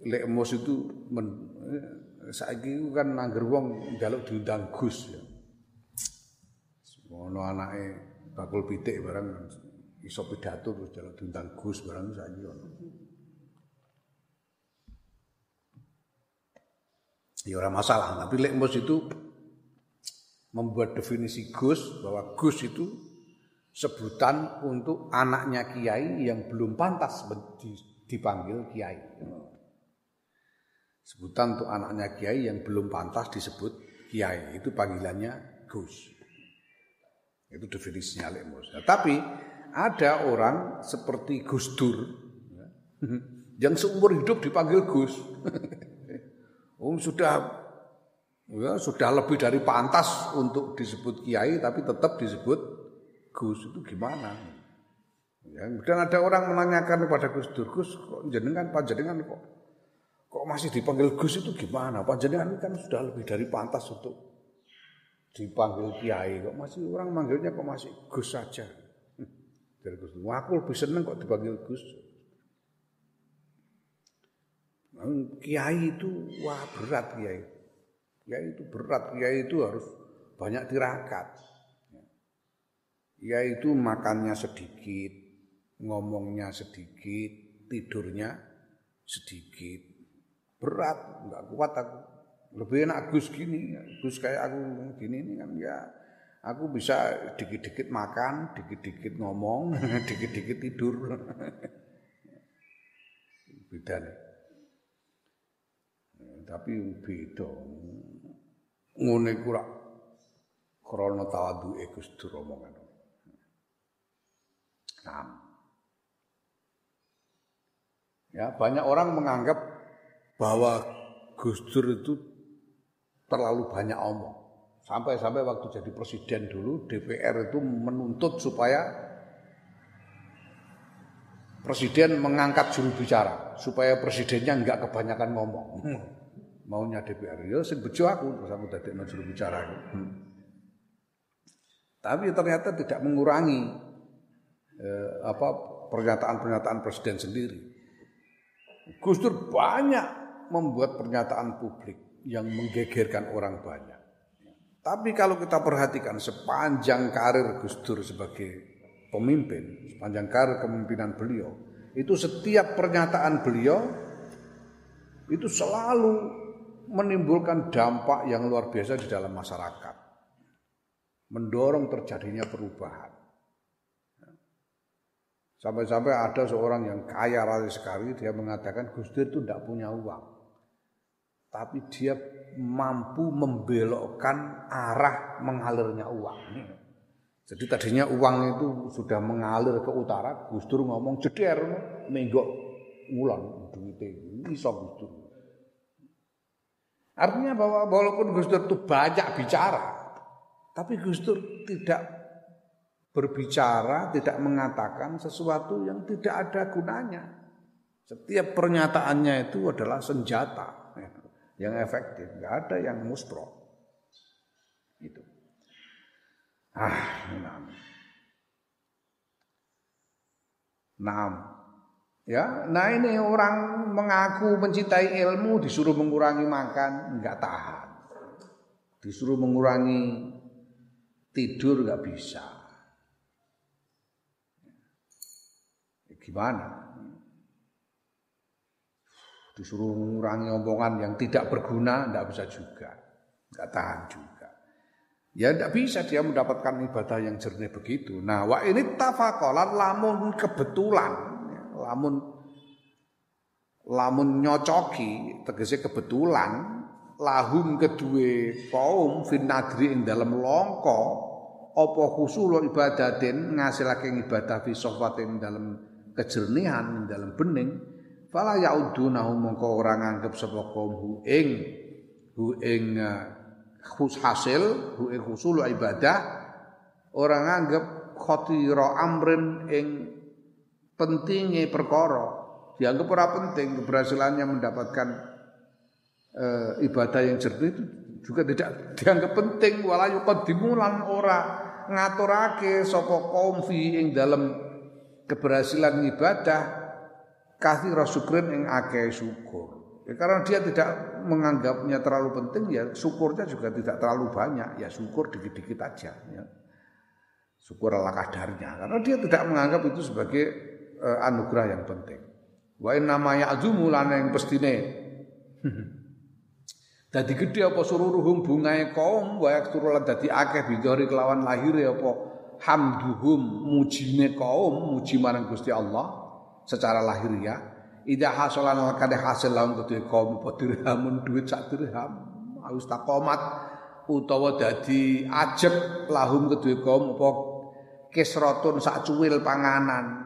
Lek emos itu men, eh, saiki kan nangger wong njaluk diundang Gus ya. Anake bakul pitik barang iso pidato terus njaluk diundang Gus barang saiki ono. Ya ora masalah, tapi lek emos itu membuat definisi Gus bahwa Gus itu sebutan untuk anaknya kiai yang belum pantas dipanggil kiai. Sebutan untuk anaknya kiai yang belum pantas disebut kiai. Itu panggilannya Gus. Itu definisinya Lekmus. Nah, tapi ada orang seperti Gus Dur ya, yang seumur hidup dipanggil Gus. um, sudah ya, sudah lebih dari pantas untuk disebut kiai tapi tetap disebut Gus itu gimana? Ya, dan ada orang menanyakan kepada Gus Dur, Gus kok jenengan panjenengan kok Kok masih dipanggil Gus itu gimana? Panjenengan kan sudah lebih dari pantas untuk dipanggil kiai. Kok masih orang manggilnya kok masih Gus saja? Dari Gus. Aku lebih seneng kok dipanggil Gus. Kiai itu wah berat kiai. Kiai itu berat, kiai itu harus banyak tirakat. Kiai itu makannya sedikit, ngomongnya sedikit, tidurnya sedikit berat, nggak kuat aku. Lebih enak Gus gini, Gus kayak aku gini ini kan ya aku bisa dikit-dikit makan, dikit-dikit ngomong, dikit-dikit tidur. beda nih. Tapi beda. Ngene ku rak krana tawaduke Gus omongan. Nah. Ya, banyak orang menganggap bahwa Gus Dur itu terlalu banyak omong. Sampai-sampai waktu jadi presiden dulu DPR itu menuntut supaya presiden mengangkat juru bicara supaya presidennya enggak kebanyakan ngomong. Hmm. Maunya DPR ya sing bejo aku terus aku dadekno juru bicara. Hmm. Tapi ternyata tidak mengurangi eh, apa pernyataan-pernyataan presiden sendiri. Gus Dur banyak membuat pernyataan publik yang menggegerkan orang banyak. Tapi kalau kita perhatikan sepanjang karir Gus Dur sebagai pemimpin, sepanjang karir kepemimpinan beliau, itu setiap pernyataan beliau itu selalu menimbulkan dampak yang luar biasa di dalam masyarakat. Mendorong terjadinya perubahan. Sampai-sampai ada seorang yang kaya raya sekali, dia mengatakan Gus Dur itu tidak punya uang tapi dia mampu membelokkan arah mengalirnya uang. Jadi tadinya uang itu sudah mengalir ke utara, Gus Dur ngomong jeder menggok ulang duwite iso Gus Dur. Artinya bahwa walaupun Gus Dur itu banyak bicara, tapi Gus Dur tidak berbicara, tidak mengatakan sesuatu yang tidak ada gunanya. Setiap pernyataannya itu adalah senjata yang efektif, nggak ada yang muspro. Itu. Ah, nah. Nah, ya, nah ini orang mengaku mencintai ilmu disuruh mengurangi makan nggak tahan, disuruh mengurangi tidur nggak bisa. Gimana? Disuruh mengurangi omongan yang tidak berguna, tidak bisa juga. Tidak tahan juga. Ya tidak bisa dia mendapatkan ibadah yang jernih begitu. Nah, wah ini tafakolan lamun kebetulan, ya, lamun lamun nyocoki, tegese kebetulan, lahum kedua kaum finadri ing dalam longko, opo khusul ibadatin ngasilake ibadah fi sofatin dalam kejernihan dalam bening fala yaudunahu mongko ora nganggep sapa kaum hu ing hu ing uh, khus hasil hu ing husul ibadah ora nganggep khatira amrin ing pentingnya perkara. Dianggap ora penting keberhasilannya mendapatkan uh, ibadah yang jernih itu juga tidak dianggap penting. Wala yuqaddimu lan ora ngaturake sapa kaum fi ing dalam keberhasilan ibadah kasih syukrin yang akeh syukur. Ya, karena dia tidak menganggapnya terlalu penting ya syukurnya juga tidak terlalu banyak ya syukur dikit-dikit aja ya. Syukur ala kadarnya karena dia tidak menganggap itu sebagai uh, anugerah yang penting. Wa inna ma ya'zumu yang pestine. Dadi gede apa sururuhum bungae kaum wa yakturu lan dadi akeh bidori kelawan lahir apa hamduhum mujine kaum muji marang Gusti Allah secara lahiriah. Ida hasolan kade hasil lawan kedue kaum apa dirhamun duit sak dirham. Aus takomat utawa dadi ajek lahum kedue kaum apa kisrotun sak cuwil panganan.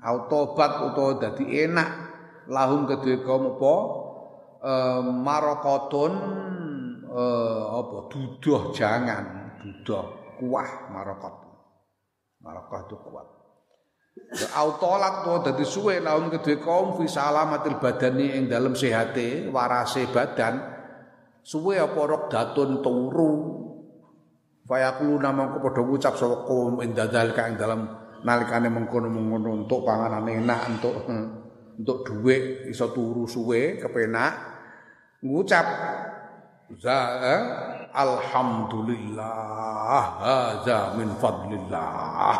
Autobat utawa dadi enak lahum kedue kaum apa e, marokotun e, apa dudoh jangan. Dudoh kuah marokot. Marokot itu kuat Autolat to dadi suwe laun kedue kaum fi salamatil badani ing dalem sehate warase badan. Suwe apa rok datun turu? Fayaqulu nama ku padha ngucap sapa kaum ing dadal kang dalem nalikane mengkono-mengkono untuk panganan enak untuk untuk dhuwit iso turu suwe kepenak. Ngucap za eh, alhamdulillah hadza min fadlillah.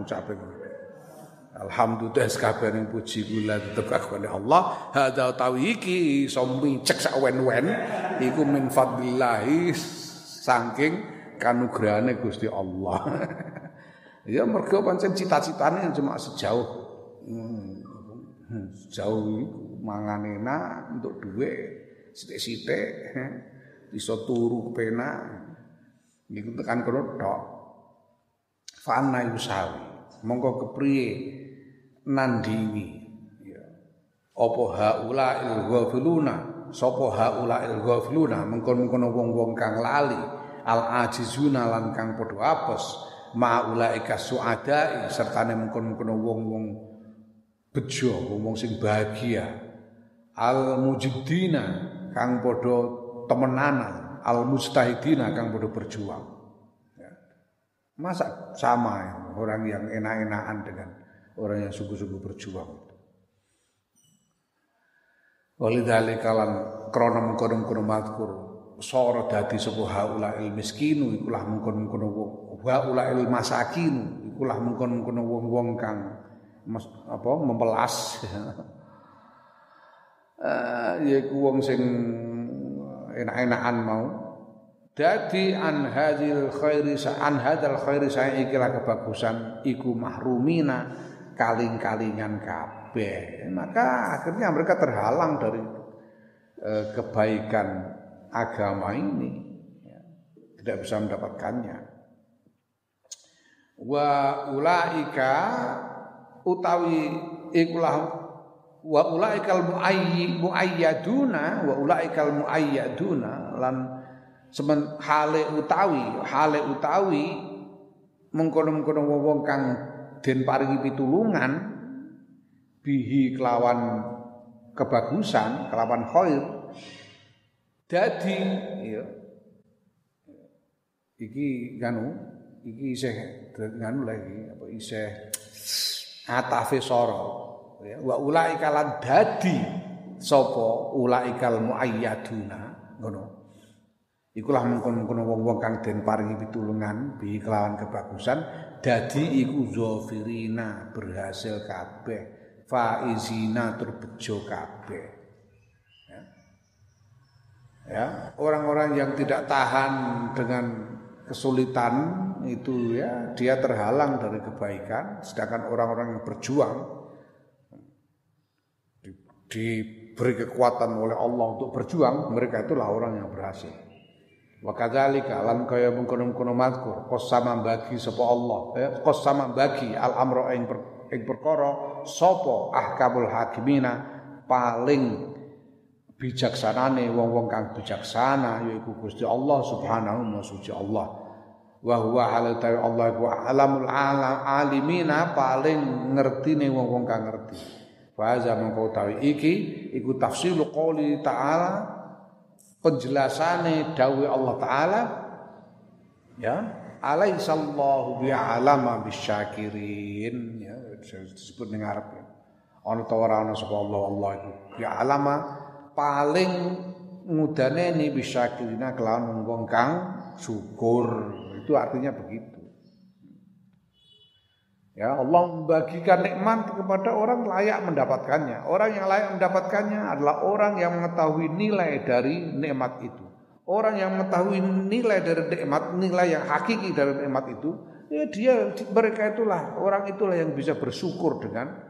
Ngucap Alhamdulillah kabeh ning puji kula tetep kagungane Allah. Hadza tawi iki iso micek sak wen-wen iku min fadlillah saking kanugrahane Gusti Allah. ya mergo pancen cita-citane cuma sejauh hmm, sejauh mangan enak untuk duit sithik-sithik iso turu kepenak niku tekan kono. Fana yusawi. Monggo kepriye nandingi ya. Haula il ghafiluna? Sapa haula il ghafiluna? Mengkon-mengkon wong-wong kang lali al ajizuna lan kang padha apes maulaika suada sertane mengkon-mengkon wong-wong bejo wong sing bahagia. Al mujiddina kang padha temenanan. Al mustahidina kang padha berjuang. Ya. masa sama ya, orang yang enak-enakan dengan orang yang sungguh-sungguh berjuang. Walidhalika lan krana mengkono-mengkono matkur sora dadi sapa haula il miskinu ikulah mengkono-mengkono wong haula il masakinu ikulah mengkono-mengkono wong-wong kang mas, apa mempelas uh, yaiku wong sing enak-enakan mau dadi an hadil khairi an hadal khairi saya ikilah kebagusan iku mahrumina kaling-kalingan kabeh. Maka akhirnya mereka terhalang dari eh, kebaikan agama ini. Ya, tidak bisa mendapatkannya. Wa ulaika utawi ikulah wa ulaikal muayyi muayyaduna wa ulaikal muayyaduna lan semen hale utawi hale utawi mengkono-mengkono wong kang den paringi pitulungan bihi kelawan kebagusan, kelawan khair dadi ya iki kanu iki isih nganu lagi apa isih atafe soro ya wa ulaika lan dadi sapa? Ulaikal muayyaduna ngono. Ikulah mengkon-mengkon wong-wong kang den paringi pitulungan bi kelawan kebagusan dadi iku zafirina berhasil kabeh faizina terbejo kabeh ya. ya orang-orang yang tidak tahan dengan kesulitan itu ya dia terhalang dari kebaikan sedangkan orang-orang yang berjuang di, diberi kekuatan oleh Allah untuk berjuang mereka itulah orang yang berhasil wa kadzalika lan kaya mengkono-mengkono mazkur qasama bagi sapa Allah. Eh, qasama bagi al amro ing per, ing perkara sapa ahkamul hakimina paling bijaksanane wong-wong kang bijaksana yaiku Gusti Allah Subhanahu wa suci Allah. Wa huwa halal Allah iku alamul alam alimina paling ngertine wong-wong kang ngerti. Fa za tawi iki iku tafsilu qouli ta'ala penjelasane dawuh Allah taala ya alaisallahu bi'alama bisyakirin. Ya disebut ning Arab ya. Ana ta ora ana sapa Allah Allah iku. Bi'alama paling ngudane ni bisyakirina kelawan wong kang syukur. Itu artinya begitu. Ya, Allah membagikan nikmat kepada orang layak mendapatkannya. Orang yang layak mendapatkannya adalah orang yang mengetahui nilai dari nikmat itu. Orang yang mengetahui nilai dari nikmat, nilai yang hakiki dari nikmat itu, ya dia mereka itulah orang itulah yang bisa bersyukur dengan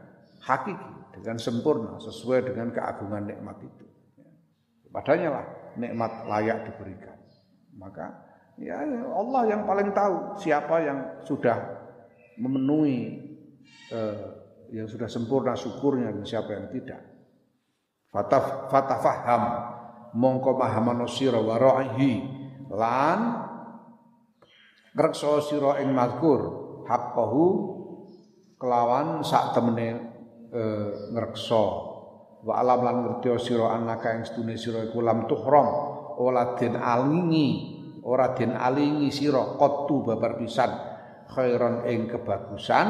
hakiki, dengan sempurna sesuai dengan keagungan nikmat itu. Padanya lah nikmat layak diberikan. Maka Ya Allah yang paling tahu siapa yang sudah memenuhi eh, yang sudah sempurna syukurnya dan siapa yang tidak. Fataf fatafaham. Mongko mahamano sira wa lan ngrekso sira ing mazkur. Haqqahu kelawan sak temene e, ngrekso. Wa alam lan ngerti sira anaka ing sedune sira iku lam tuhram. Ola den alingi ora den alingi sira qattu babar pisan khairan ing kebagusan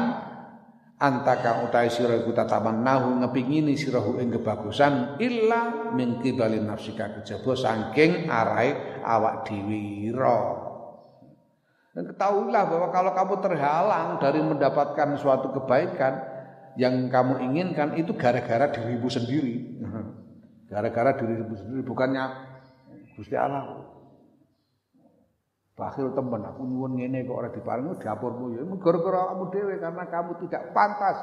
antaka utai sira iku tataman nahu ngepingini sirahu ing kebagusan illa min qibali nafsika kejaba saking arai awak dhewe Dan ketahuilah bahwa kalau kamu terhalang dari mendapatkan suatu kebaikan yang kamu inginkan itu gara-gara dirimu sendiri. Gara-gara dirimu sendiri bukannya Gusti Allah. Bakhil temen aku nyuwun ngene kok ora diparingi dapurmu ya gara-gara kamu dhewe karena kamu tidak pantas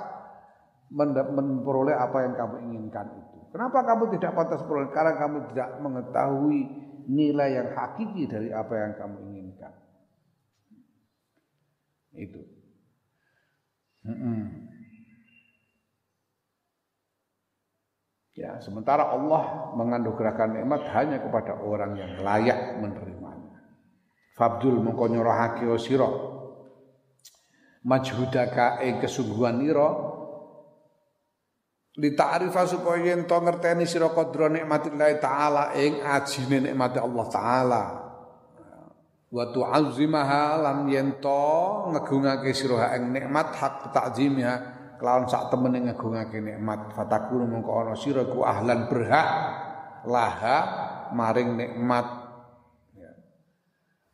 memperoleh apa yang kamu inginkan itu. Kenapa kamu tidak pantas memperoleh? Karena kamu tidak mengetahui nilai yang hakiki dari apa yang kamu inginkan. Itu. Ya, sementara Allah menganugerahkan nikmat hanya kepada orang yang layak menerima. Fabdul mengko nyorohake sira. Majhudaka ing kesungguhan ira. Li ta'rifa supaya yen to ngerteni sira qadra nikmatillah taala ing ajine nikmat Allah taala. Wa tu'azzimaha lan yen to ngegungake sira ing nikmat hak ta'zimiha kelawan sak temene ngegungake nikmat. Fatakunu mengko ana sira ku ahlan berhak laha maring nikmat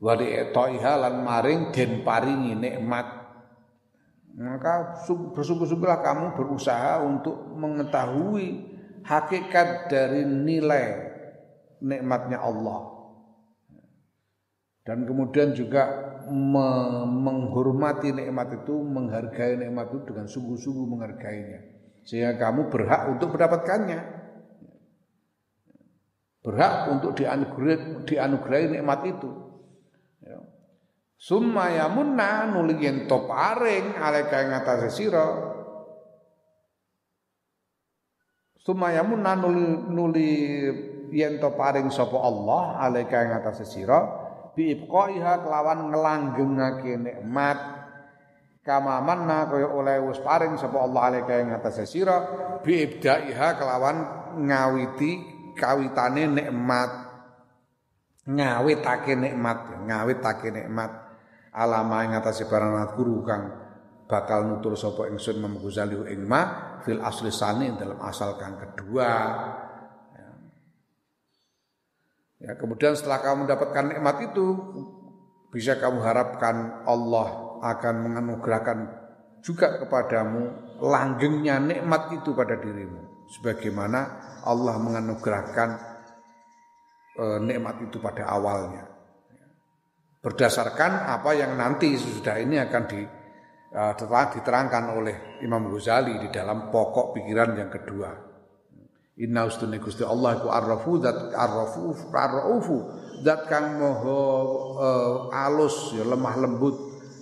wa di'taiha lan maring den paringi nikmat. Maka bersungguh-sungguhlah kamu berusaha untuk mengetahui hakikat dari nilai nikmatnya Allah. Dan kemudian juga me menghormati nikmat itu menghargai nikmat itu dengan sungguh-sungguh menghargainya. Sehingga kamu berhak untuk mendapatkannya. Berhak untuk dianugerahi, dianugerahi nikmat itu Summa yamunna nuli yen to paring aleka ing atase sira. Summa yamunna nuli nuli yen to paring sapa Allah aleka ing atase sira. Bi ibqaiha kelawan nglanggengake nikmat. Kama manna kaya oleh wis paring sapa Allah alaika ing atase sira. Bi ibdaiha kelawan ngawiti kawitane nikmat. Ngawitake nikmat ngawitake nikmat alama ing atase barang guru kang bakal nutur sapa ingsun Imam Ghazali ing ma fil asli sani dalam asal kang kedua ya. kemudian setelah kamu mendapatkan nikmat itu bisa kamu harapkan Allah akan menganugerahkan juga kepadamu langgengnya nikmat itu pada dirimu sebagaimana Allah menganugerahkan e, nikmat itu pada awalnya berdasarkan apa yang nanti sudah ini akan di, e, diterangkan oleh Imam Ghazali di dalam pokok pikiran yang kedua Inna ustuni Gusti Allah iku arrafu zat arrafu arraufu zat kang moho uh, alus ya lemah lembut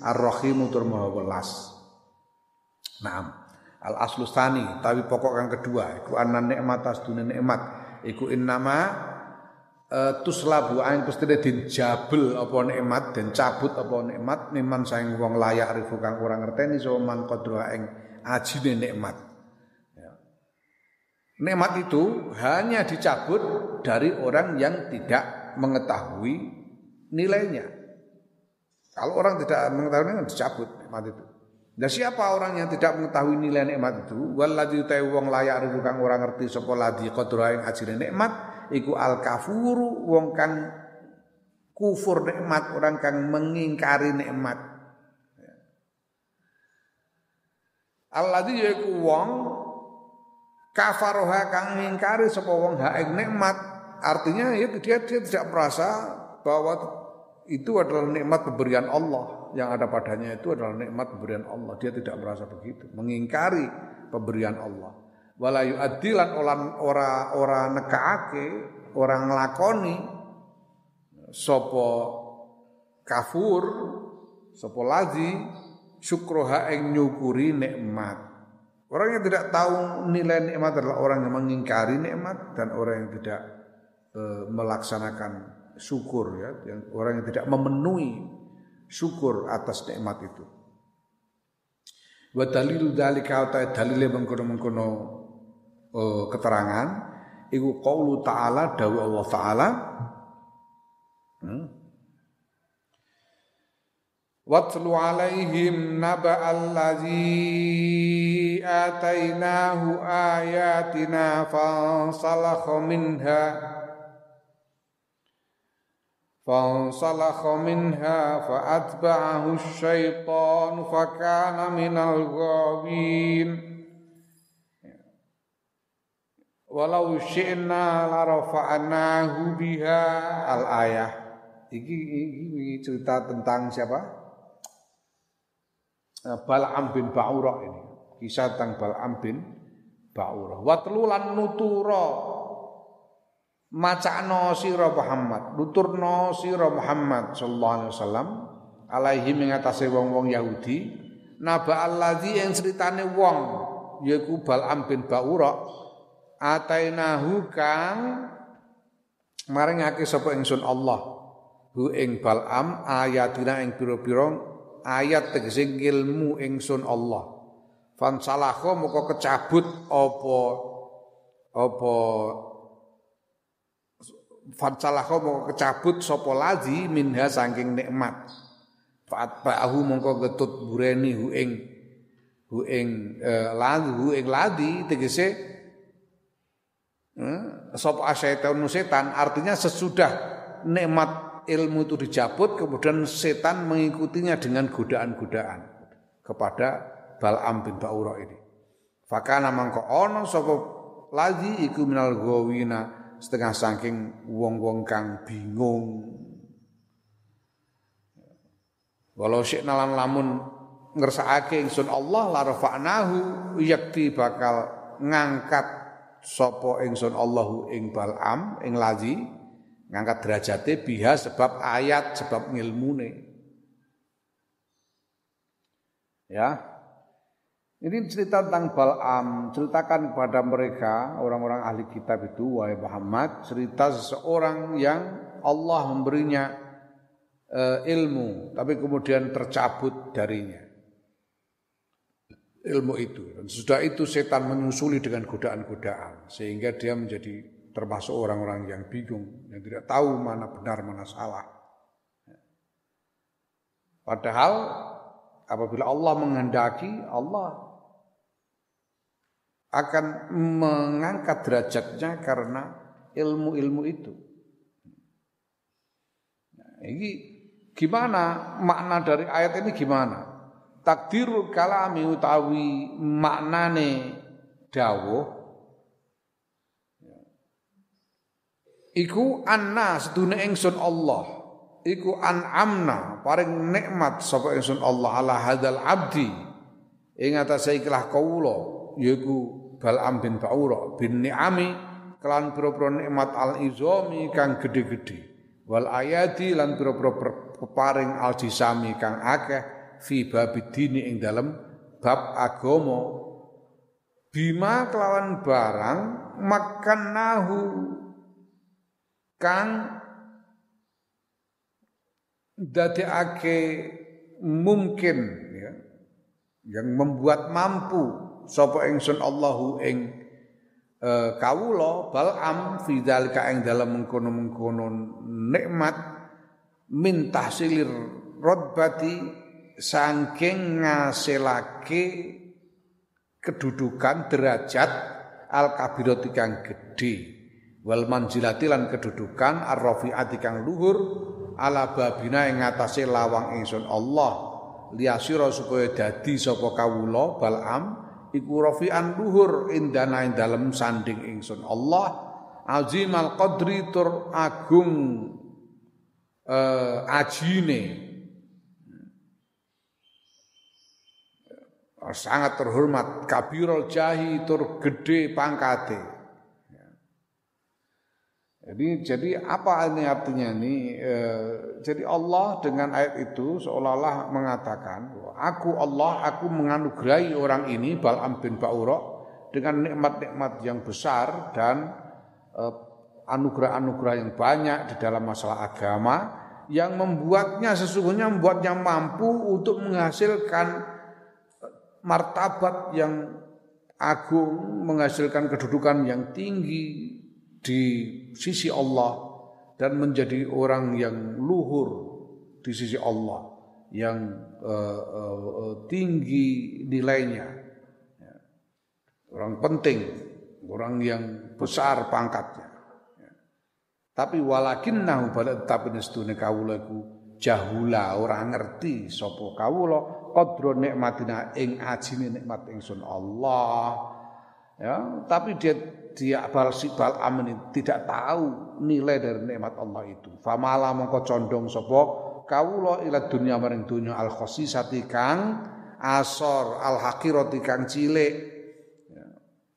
Ar-Rahim tur Maha welas. Naam. Al aslu tani, tapi pokok yang kedua iku anna nikmat asdune nikmat iku innama uh, tuslabu aing pestine dijabel apa nikmat dan cabut apa nikmat niman saing wong layak rifu kang ora ngerteni so man qadra ing ajine nikmat. Ya. Nikmat itu hanya dicabut dari orang yang tidak mengetahui nilainya. Kalau orang tidak mengetahui dicabut nikmat itu. Dan siapa orang yang tidak mengetahui nilai nikmat itu? Waladzi ta'i wong layak ribu kang ora ngerti sapa ladzi qadra ing ajine nikmat iku al kafuru wong kang kufur nikmat, orang kang mengingkari nikmat. Alladzi yaiku wong kafaroha kang ngingkari sapa wong ha ing nikmat. Artinya ya dia, dia tidak merasa bahwa itu adalah nikmat pemberian Allah yang ada padanya itu adalah nikmat pemberian Allah dia tidak merasa begitu mengingkari pemberian Allah wala yu'addilan ora ora nekaake orang lakoni sopo kafur sopo lazi syukroha ing nyukuri nikmat orang yang tidak tahu nilai nikmat adalah orang yang mengingkari nikmat dan orang yang tidak e, melaksanakan syukur ya, yang orang yang tidak memenuhi syukur atas nikmat itu. Wa dalilu dzalika ta dalile mengkono-mengkono uh, keterangan iku qaulu ta'ala dawu Allah taala hmm. Watlu alaihim naba allazi atainahu ayatina fansalakha minha فانسلخ منها فأتبعه الشيطان فكان من الغاوين walau syi'na larafa'nahu biha. Al-ayah. Iki, iki cerita tentang siapa? Bal'am bin Ba'urah ini. Kisah tentang Bal'am bin Ba'urah watlulan nutura macakno sira Muhammad. Nuturno sira Muhammad sallallahu alaihi wasallam. Alaihi mengatasi wong-wong Yahudi. Naba allazi yang ceritane wong yaiku Bal'am bin Ba'ura atainahu kang maringake sapa ingsun Allah hu ing Bal'am ayatina ing pira-pira ayat tegese ilmu ingsun Allah fansalakho moko kecabut apa apa Fansalahu mongko kecabut sapa lazi minha saking nikmat. Fatba'ahu mongko getut bureni hu ing hu ing uh, lazi hu ing ladi tegese uh, sapa asyaitan setan artinya sesudah nikmat ilmu itu dicabut kemudian setan mengikutinya dengan godaan-godaan kepada Bal'am bin Ba'ura ini. Fakana mangko ono sapa lazi iku minal gawina setengah saking wong-wong kang bingung. Walau syekh nalan lamun ngersakake ingsun Allah la rafa'nahu yakti bakal ngangkat sapa ingsun Allahu ing Bal'am ing Lazi ngangkat derajate biha sebab ayat sebab ngilmune. Ya, ini cerita tentang Bal'am, ceritakan kepada mereka orang-orang ahli kitab itu wahai Muhammad, cerita seseorang yang Allah memberinya uh, ilmu tapi kemudian tercabut darinya. Ilmu itu. Dan sudah itu setan menyusuli dengan godaan-godaan sehingga dia menjadi termasuk orang-orang yang bingung, yang tidak tahu mana benar mana salah. Padahal apabila Allah menghendaki, Allah akan mengangkat derajatnya karena ilmu-ilmu itu. Nah, ini gimana makna dari ayat ini gimana? Takdirul kalami utawi maknane dawuh iku anna sedune ingsun Allah. Iku an'amna paring nikmat sapa ingsun Allah ala hadzal abdi. Ing atase ikhlas kawula yaiku Bal'am bin Ba'ura bin ni'ami kelan pira-pira nikmat al-izami kang gede-gede wal ayati lan pira-pira peparing al-jisami kang akeh fi babidini ing dalem bab agama bima kelawan barang makan nahu kang dadekake mungkin ya yang membuat mampu sapa ingsun Allahu ing e, kawula balam fi dzalika ing dalem mengkono-mengkono nikmat min tahsilir rodbati saking ngasilake kedudukan derajat al kabirati kang gedhe. Wal manzilati lan kedudukan ar-rafi'ati kang luhur ala babina ing ngatasé lawang ingsun Allah. Liyasira supaya dadi sapa kawula balam iku rafi'an luhur indana ing dalem sanding ingsun Allah. Azimal qadri tur agung uh, ajine sangat terhormat kabirul jahi tur gede pangkate jadi jadi apa ini artinya ini? E, jadi Allah dengan ayat itu seolah-olah mengatakan, aku Allah, aku menganugerahi orang ini Bal'am bin Ba'ura dengan nikmat-nikmat yang besar dan anugerah-anugerah yang banyak di dalam masalah agama yang membuatnya sesungguhnya membuatnya mampu untuk menghasilkan martabat yang agung, menghasilkan kedudukan yang tinggi di sisi Allah dan menjadi orang yang luhur di sisi Allah yang uh, uh, tinggi nilainya ya. orang penting orang yang besar pangkatnya ya. tapi walakinnahu pada tapi nestune kawula iku jahula orang ngerti sapa kawula qadra nikmatina ing ajine nikmat ingsun Allah. Ya tapi dia dia bal amin tidak tahu nilai dari nikmat Allah itu. Famala mongko condong sapa? Kawula ila dunya maring dunya al khosisati kang asor al hakirati kang cilik. Ya,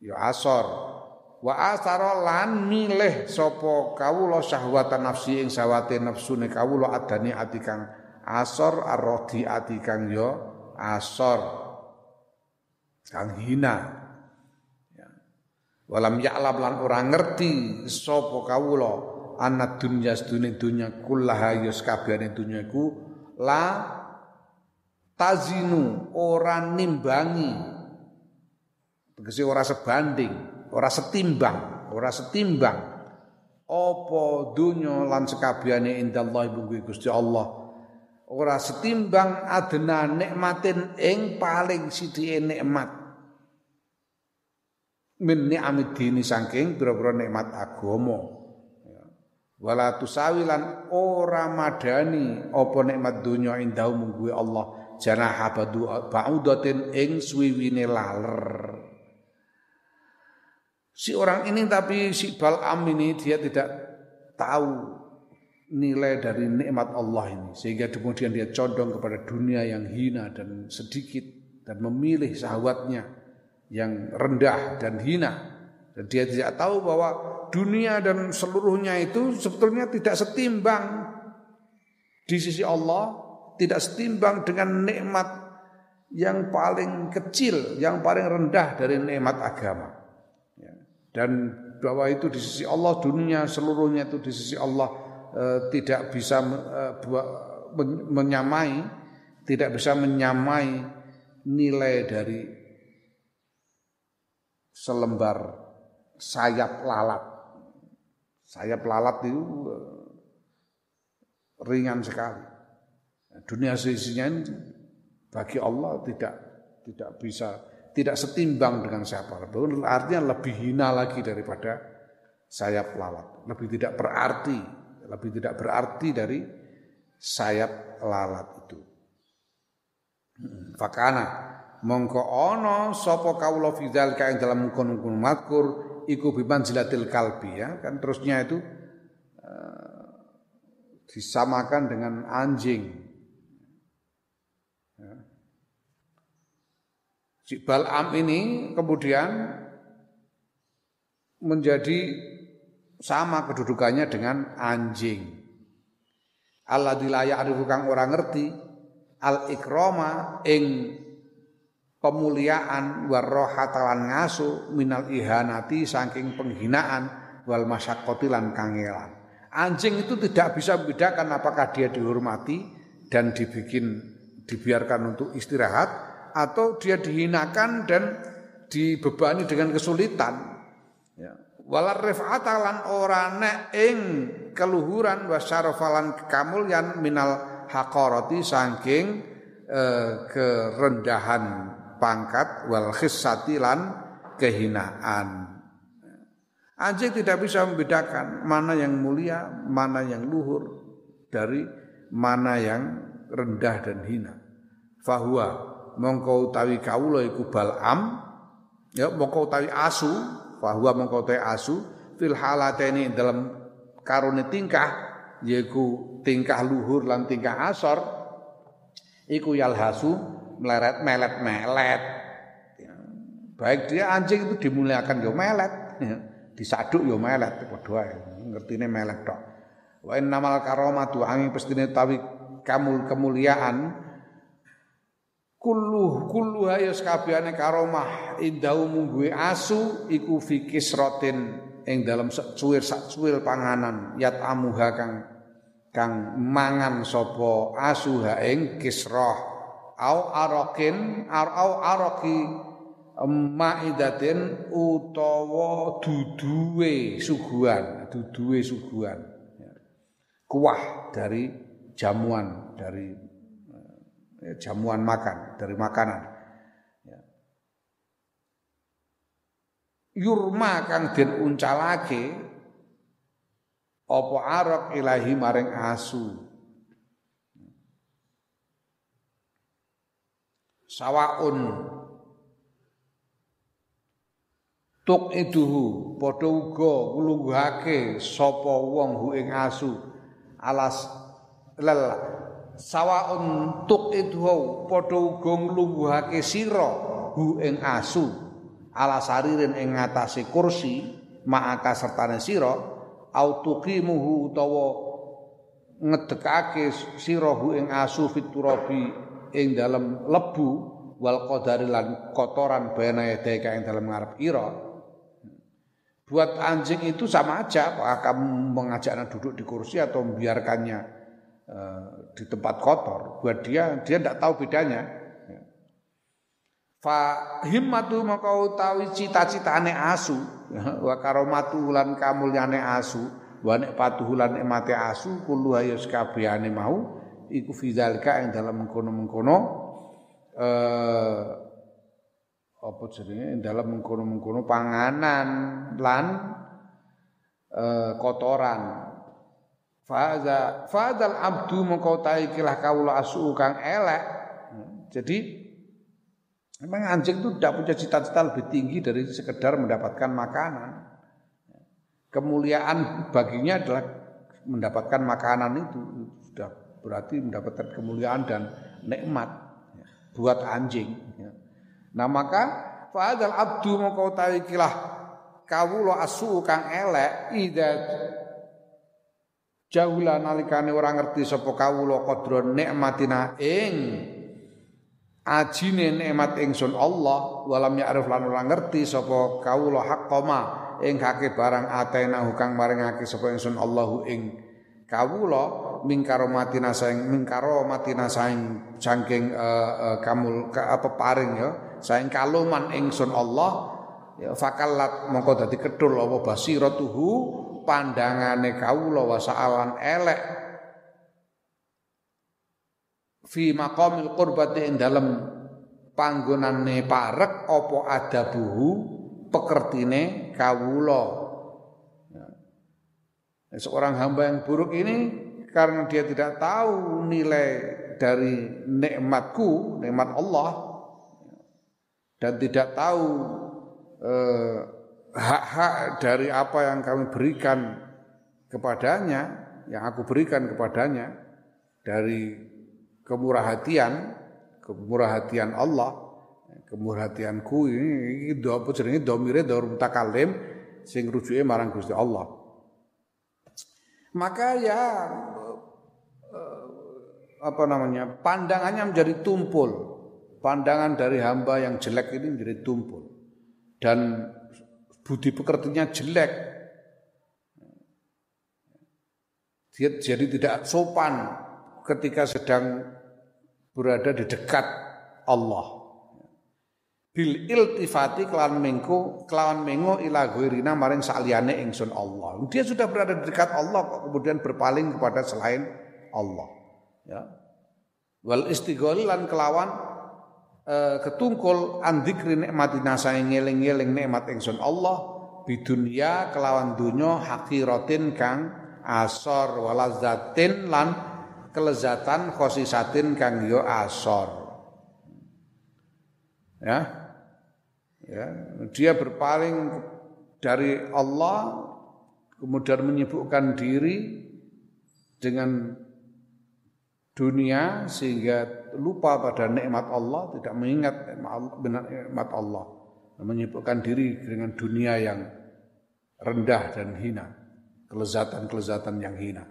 ya asor. Wa asara lan milih sapa? Kawula syahwatan nafsi ing sawate nafsune. Kawula adani ati kang asor arrodi ati kang ya asor kang hina. Walam ya'lam lan ora ngerti sapa kawula ana dunya sedune dunya kullaha yus ya kabehane dunya iku la tazinu ora nimbangi. Tegese ora sebanding ora setimbang ora setimbang. Apa dunya lan sekabehane indallahi bungku Gusti Allah ora setimbang adena nikmatin ing paling sithike nikmat. Min ni'amid dini saking pira-pira nikmat agama. Ya. wala tusawilan ora madani apa nikmat dunya indau mungguwe Allah. Janah badu ba'udatin ing swiwine laler. Si orang ini tapi si Bal'am ini dia tidak tahu nilai dari nikmat Allah ini sehingga kemudian dia condong kepada dunia yang hina dan sedikit dan memilih sahabatnya yang rendah dan hina dan dia tidak tahu bahwa dunia dan seluruhnya itu sebetulnya tidak setimbang di sisi Allah tidak setimbang dengan nikmat yang paling kecil yang paling rendah dari nikmat agama ya. dan bahwa itu di sisi Allah dunia seluruhnya itu di sisi Allah e, tidak bisa e, menyamai tidak bisa menyamai nilai dari selembar sayap lalat. Sayap lalat itu eh, ringan sekali. Dunia seisinya ini bagi Allah tidak tidak bisa tidak setimbang dengan siapa. Artinya lebih hina lagi daripada sayap lalat. Lebih tidak berarti, lebih tidak berarti dari sayap lalat itu. Fakana mongko ono sapa kawula fidal kae dalam mungkon-mungkon makur iku bimanzilatil kalbi ya kan terusnya itu uh, disamakan dengan anjing ya. si Bal'am ini kemudian menjadi sama kedudukannya dengan anjing Allah dilaya arifu kang ora ngerti al ikroma ing pemuliaan warrohatalan ngasu minal ihanati saking penghinaan wal masyaqqati lan kangelan. Anjing itu tidak bisa membedakan apakah dia dihormati dan dibikin dibiarkan untuk istirahat atau dia dihinakan dan dibebani dengan kesulitan. Ya. Walar rif'atalan ora nek ing keluhuran wasyarafalan kekamulyan minal hakoroti saking eh, kerendahan pangkat wal khissati kehinaan. Anjing tidak bisa membedakan mana yang mulia, mana yang luhur dari mana yang rendah dan hina. Fahuwa mongko utawi kawula iku balam ya mongko utawi asu, fahuwa mongko utawi asu fil halateni dalam karone tingkah yaiku tingkah luhur lan tingkah asor iku yalhasu meleret melet melet ya. baik dia anjing itu dimuliakan yo melet ya. disaduk yo melet padha ngertine melet tok wa innamal karamatu angin pestine tawi kamul kemuliaan kulluh kulluh ya sakabehane karomah indau mungguwe asu iku fikis rotin ing dalam suwir sak suwir panganan. Yat amuha kang kang mangan sapa asuha ing kisrah. Au arakin au araki maidatin utawa duduwe suguhan. Duduwe suguhan. Ya. kuah dari jamuan dari jamuan makan dari makanan. Yurma kang den uncalake apa arok ilahi maring asu? Sawaun. Tuk iduhu padha uga nglungguhake sapa wong hu ing asu. Alas lel sawaun tuk iduhu padha uga nglungguhake sira hu ing asu. Ala saririn ing ngatasé kursi ma'aka sertane sira au tuqimuhu utawa ngedekake sirahu ing asu fiturabi ing dalem lebu wal qadari lan kotoran bana yadaika ing dalem ngarep ira. Buat anjing itu sama aja apakah kamu mengajaknya duduk di kursi atau membiarkannya uh, di tempat kotor buat dia dia tidak tahu bedanya. Fa himmatu maka utawi cita-citane asu wa karomatu lan kamulyane asu wa nek patuh lan nikmate asu kullu hayus kabehane mau iku fidzalika ing dalam mengkono-mengkono eh apa jenenge? Dalam mengkono-mengkono panganan lan eh, kotoran Fa'adha fa'adhal abdu mengkau kilah kawula asu kang elek. Jadi Memang anjing itu tidak punya cita-cita lebih tinggi dari sekedar mendapatkan makanan. Kemuliaan baginya adalah mendapatkan makanan itu sudah berarti mendapatkan kemuliaan dan nikmat buat anjing. Nah maka fa'adal abdu mongko kilah kawula asu kang elek ida jauhlah nalikane orang ngerti sapa kawula qadra nikmatina ing ajine nikmat ingsun Allah walam ya'rif lan ora ngerti sapa kawula haqqama ing hake barang atena hukang maringake sapa ingsun Allahu ing kawula mingkaromatina saing mingkaromatina saing saking uh, uh, kamul ka, apa paring ya saing kaluman ingsun Allah ya fakallat mongko dadi kedul apa basiratuhu pandangane kawula wa sa'alan elek fi maqamil qurbati ing dalem panggonane parek apa adabuhu pekertine kawula ya. seorang hamba yang buruk ini karena dia tidak tahu nilai dari nikmatku nikmat Allah dan tidak tahu Eh, hak-hak dari apa yang kami berikan kepadanya, yang aku berikan kepadanya dari kemurah hatian, kemurah hatian Allah, kemurah hatianku ini ini do apa jenenge domire do mutakalim sing rujuke marang Gusti Allah. Maka ya eh, apa namanya? pandangannya menjadi tumpul. Pandangan dari hamba yang jelek ini menjadi tumpul dan budi pekertinya jelek. Dia jadi tidak sopan ketika sedang berada di dekat Allah. Bil iltifati kelawan mengko kelawan mengo ila ghairina maring saliyane ingsun Allah. Dia sudah berada di dekat Allah kok kemudian berpaling kepada selain Allah. Ya. Wal istighol lan kelawan uh, ketungkul andikri nikmatina saya ngeling-ngeling nikmat ingsun Allah bidunya kelawan dunya hakiratin kang asor walazatin lan kelezatan khosisatin kang yo asor. Ya. Ya dia berpaling dari Allah kemudian menyibukkan diri dengan dunia sehingga lupa pada nikmat Allah, tidak mengingat nikmat Allah, menyibukkan diri dengan dunia yang rendah dan hina, kelezatan-kelezatan yang hina.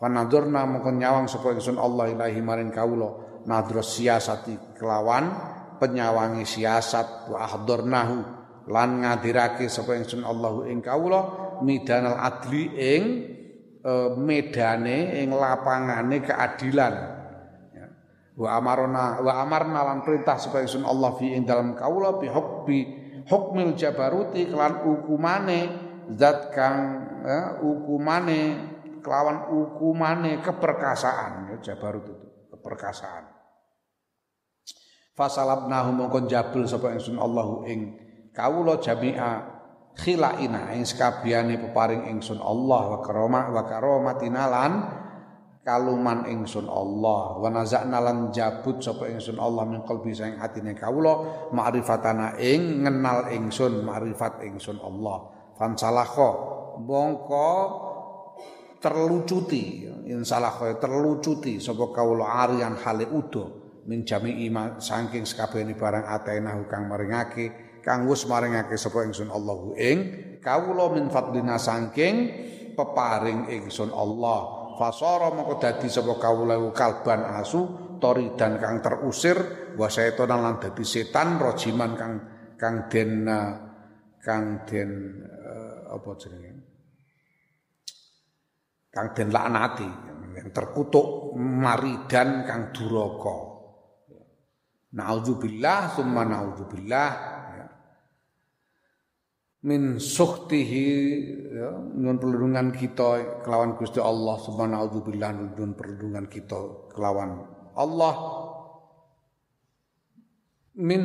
Fanadurna mongkon nyawang sapa ingsun Allah ilahi maring kawula nadros siasati kelawan penyawangi siasat wa ahdurnahu lan ngadirake sapa ingsun Allahu ing kawula midanal adli ing e, medane ing lapangane keadilan. Wa amarna wa amarna lan perintah supaya sun Allah fi ing dalam kaula bi hukmi hukmil jabaruti kelan hukumane zat kang ya, hukumane kelawan hukumane keperkasaan. Ya, jabarut itu keperkasaan. Fasalabnahu mongkon jabul sapa ingsun Allahu ing kawula jami'a khilaina ing sekabiane peparing ingsun Allah wa karomah wa karomatina lan kaluman ingsun Allah. Wa nazakna lan jabut sapa ingsun Allah min qalbi saing atine kawula ma'rifatana ing ngenal ingsun ma'rifat ingsun Allah. Fansalakha mongko terlucuti insalakha terlucuti sapa kawula arian hale udo min jami'i saking sekabehane barang atainahu kang maringake kang wis maringake sapa ingsun Allahu ing kawula min fadlina saking peparing ingsun Allah fasara moko dadi sapa kawula kalban asu toridan kang terusir wa setan lan dadi setan rojiman kang kang den kang den uh, apa jenenge? Kang den laknati yang terkutuk maridan kang duraka Nauzubillah summa nauzubillah min suhtihi ya, nun perlindungan kita kelawan Gusti Allah subhanahu billah nun perlindungan kita kelawan Allah min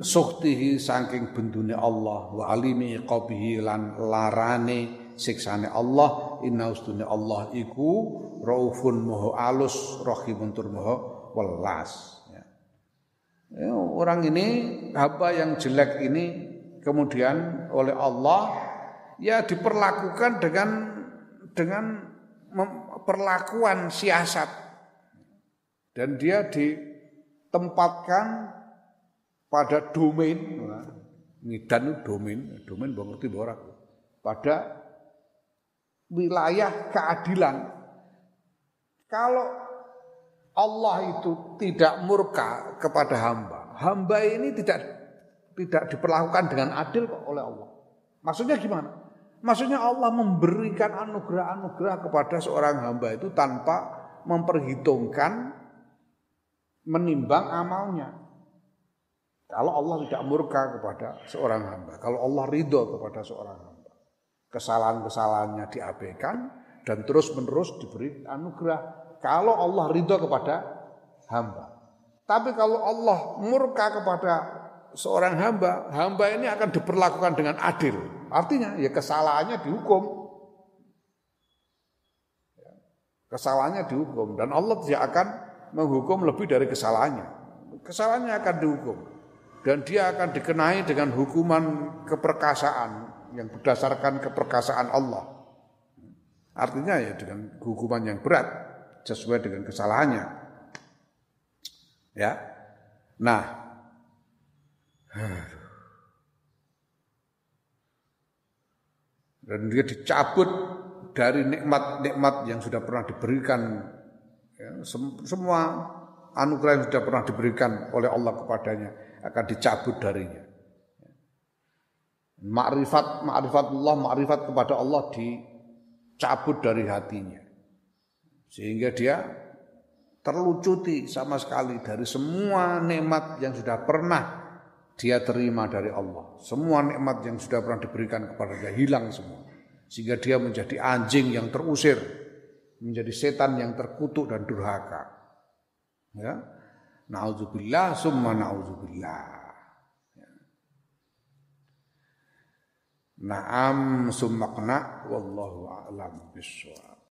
suhtihi saking bendune Allah wa alimi iqabihi lan larane siksane Allah inna ustune Allah iku raufun moho alus rahimun tur moho welas ya. Ya, orang ini hamba yang jelek ini kemudian oleh Allah ya diperlakukan dengan dengan perlakuan siasat. Dan dia ditempatkan pada domain ngidan domain domain bang ngerti pada wilayah keadilan. Kalau Allah itu tidak murka kepada hamba hamba ini tidak tidak diperlakukan dengan adil kok oleh Allah. Maksudnya gimana? Maksudnya Allah memberikan anugerah-anugerah kepada seorang hamba itu tanpa memperhitungkan menimbang amalnya. Kalau Allah tidak murka kepada seorang hamba, kalau Allah ridho kepada seorang hamba, kesalahan-kesalahannya diabaikan dan terus-menerus diberi anugerah. Kalau Allah ridho kepada hamba. Tapi kalau Allah murka kepada seorang hamba, hamba ini akan diperlakukan dengan adil. Artinya ya kesalahannya dihukum. Kesalahannya dihukum dan Allah tidak akan menghukum lebih dari kesalahannya. Kesalahannya akan dihukum dan dia akan dikenai dengan hukuman keperkasaan yang berdasarkan keperkasaan Allah. Artinya ya dengan hukuman yang berat sesuai dengan kesalahannya. Ya. Nah, dan dia dicabut dari nikmat-nikmat yang sudah pernah diberikan ya, semua anugerah yang sudah pernah diberikan oleh Allah kepadanya akan dicabut darinya. Makrifat, Allah, makrifat kepada Allah dicabut dari hatinya. Sehingga dia terlucuti sama sekali dari semua nikmat yang sudah pernah dia terima dari Allah. Semua nikmat yang sudah pernah diberikan kepada dia hilang semua. Sehingga dia menjadi anjing yang terusir, menjadi setan yang terkutuk dan durhaka. Ya. Nauzubillah summa nauzubillah. Ya. Naam summa wallahu a'lam bishawab.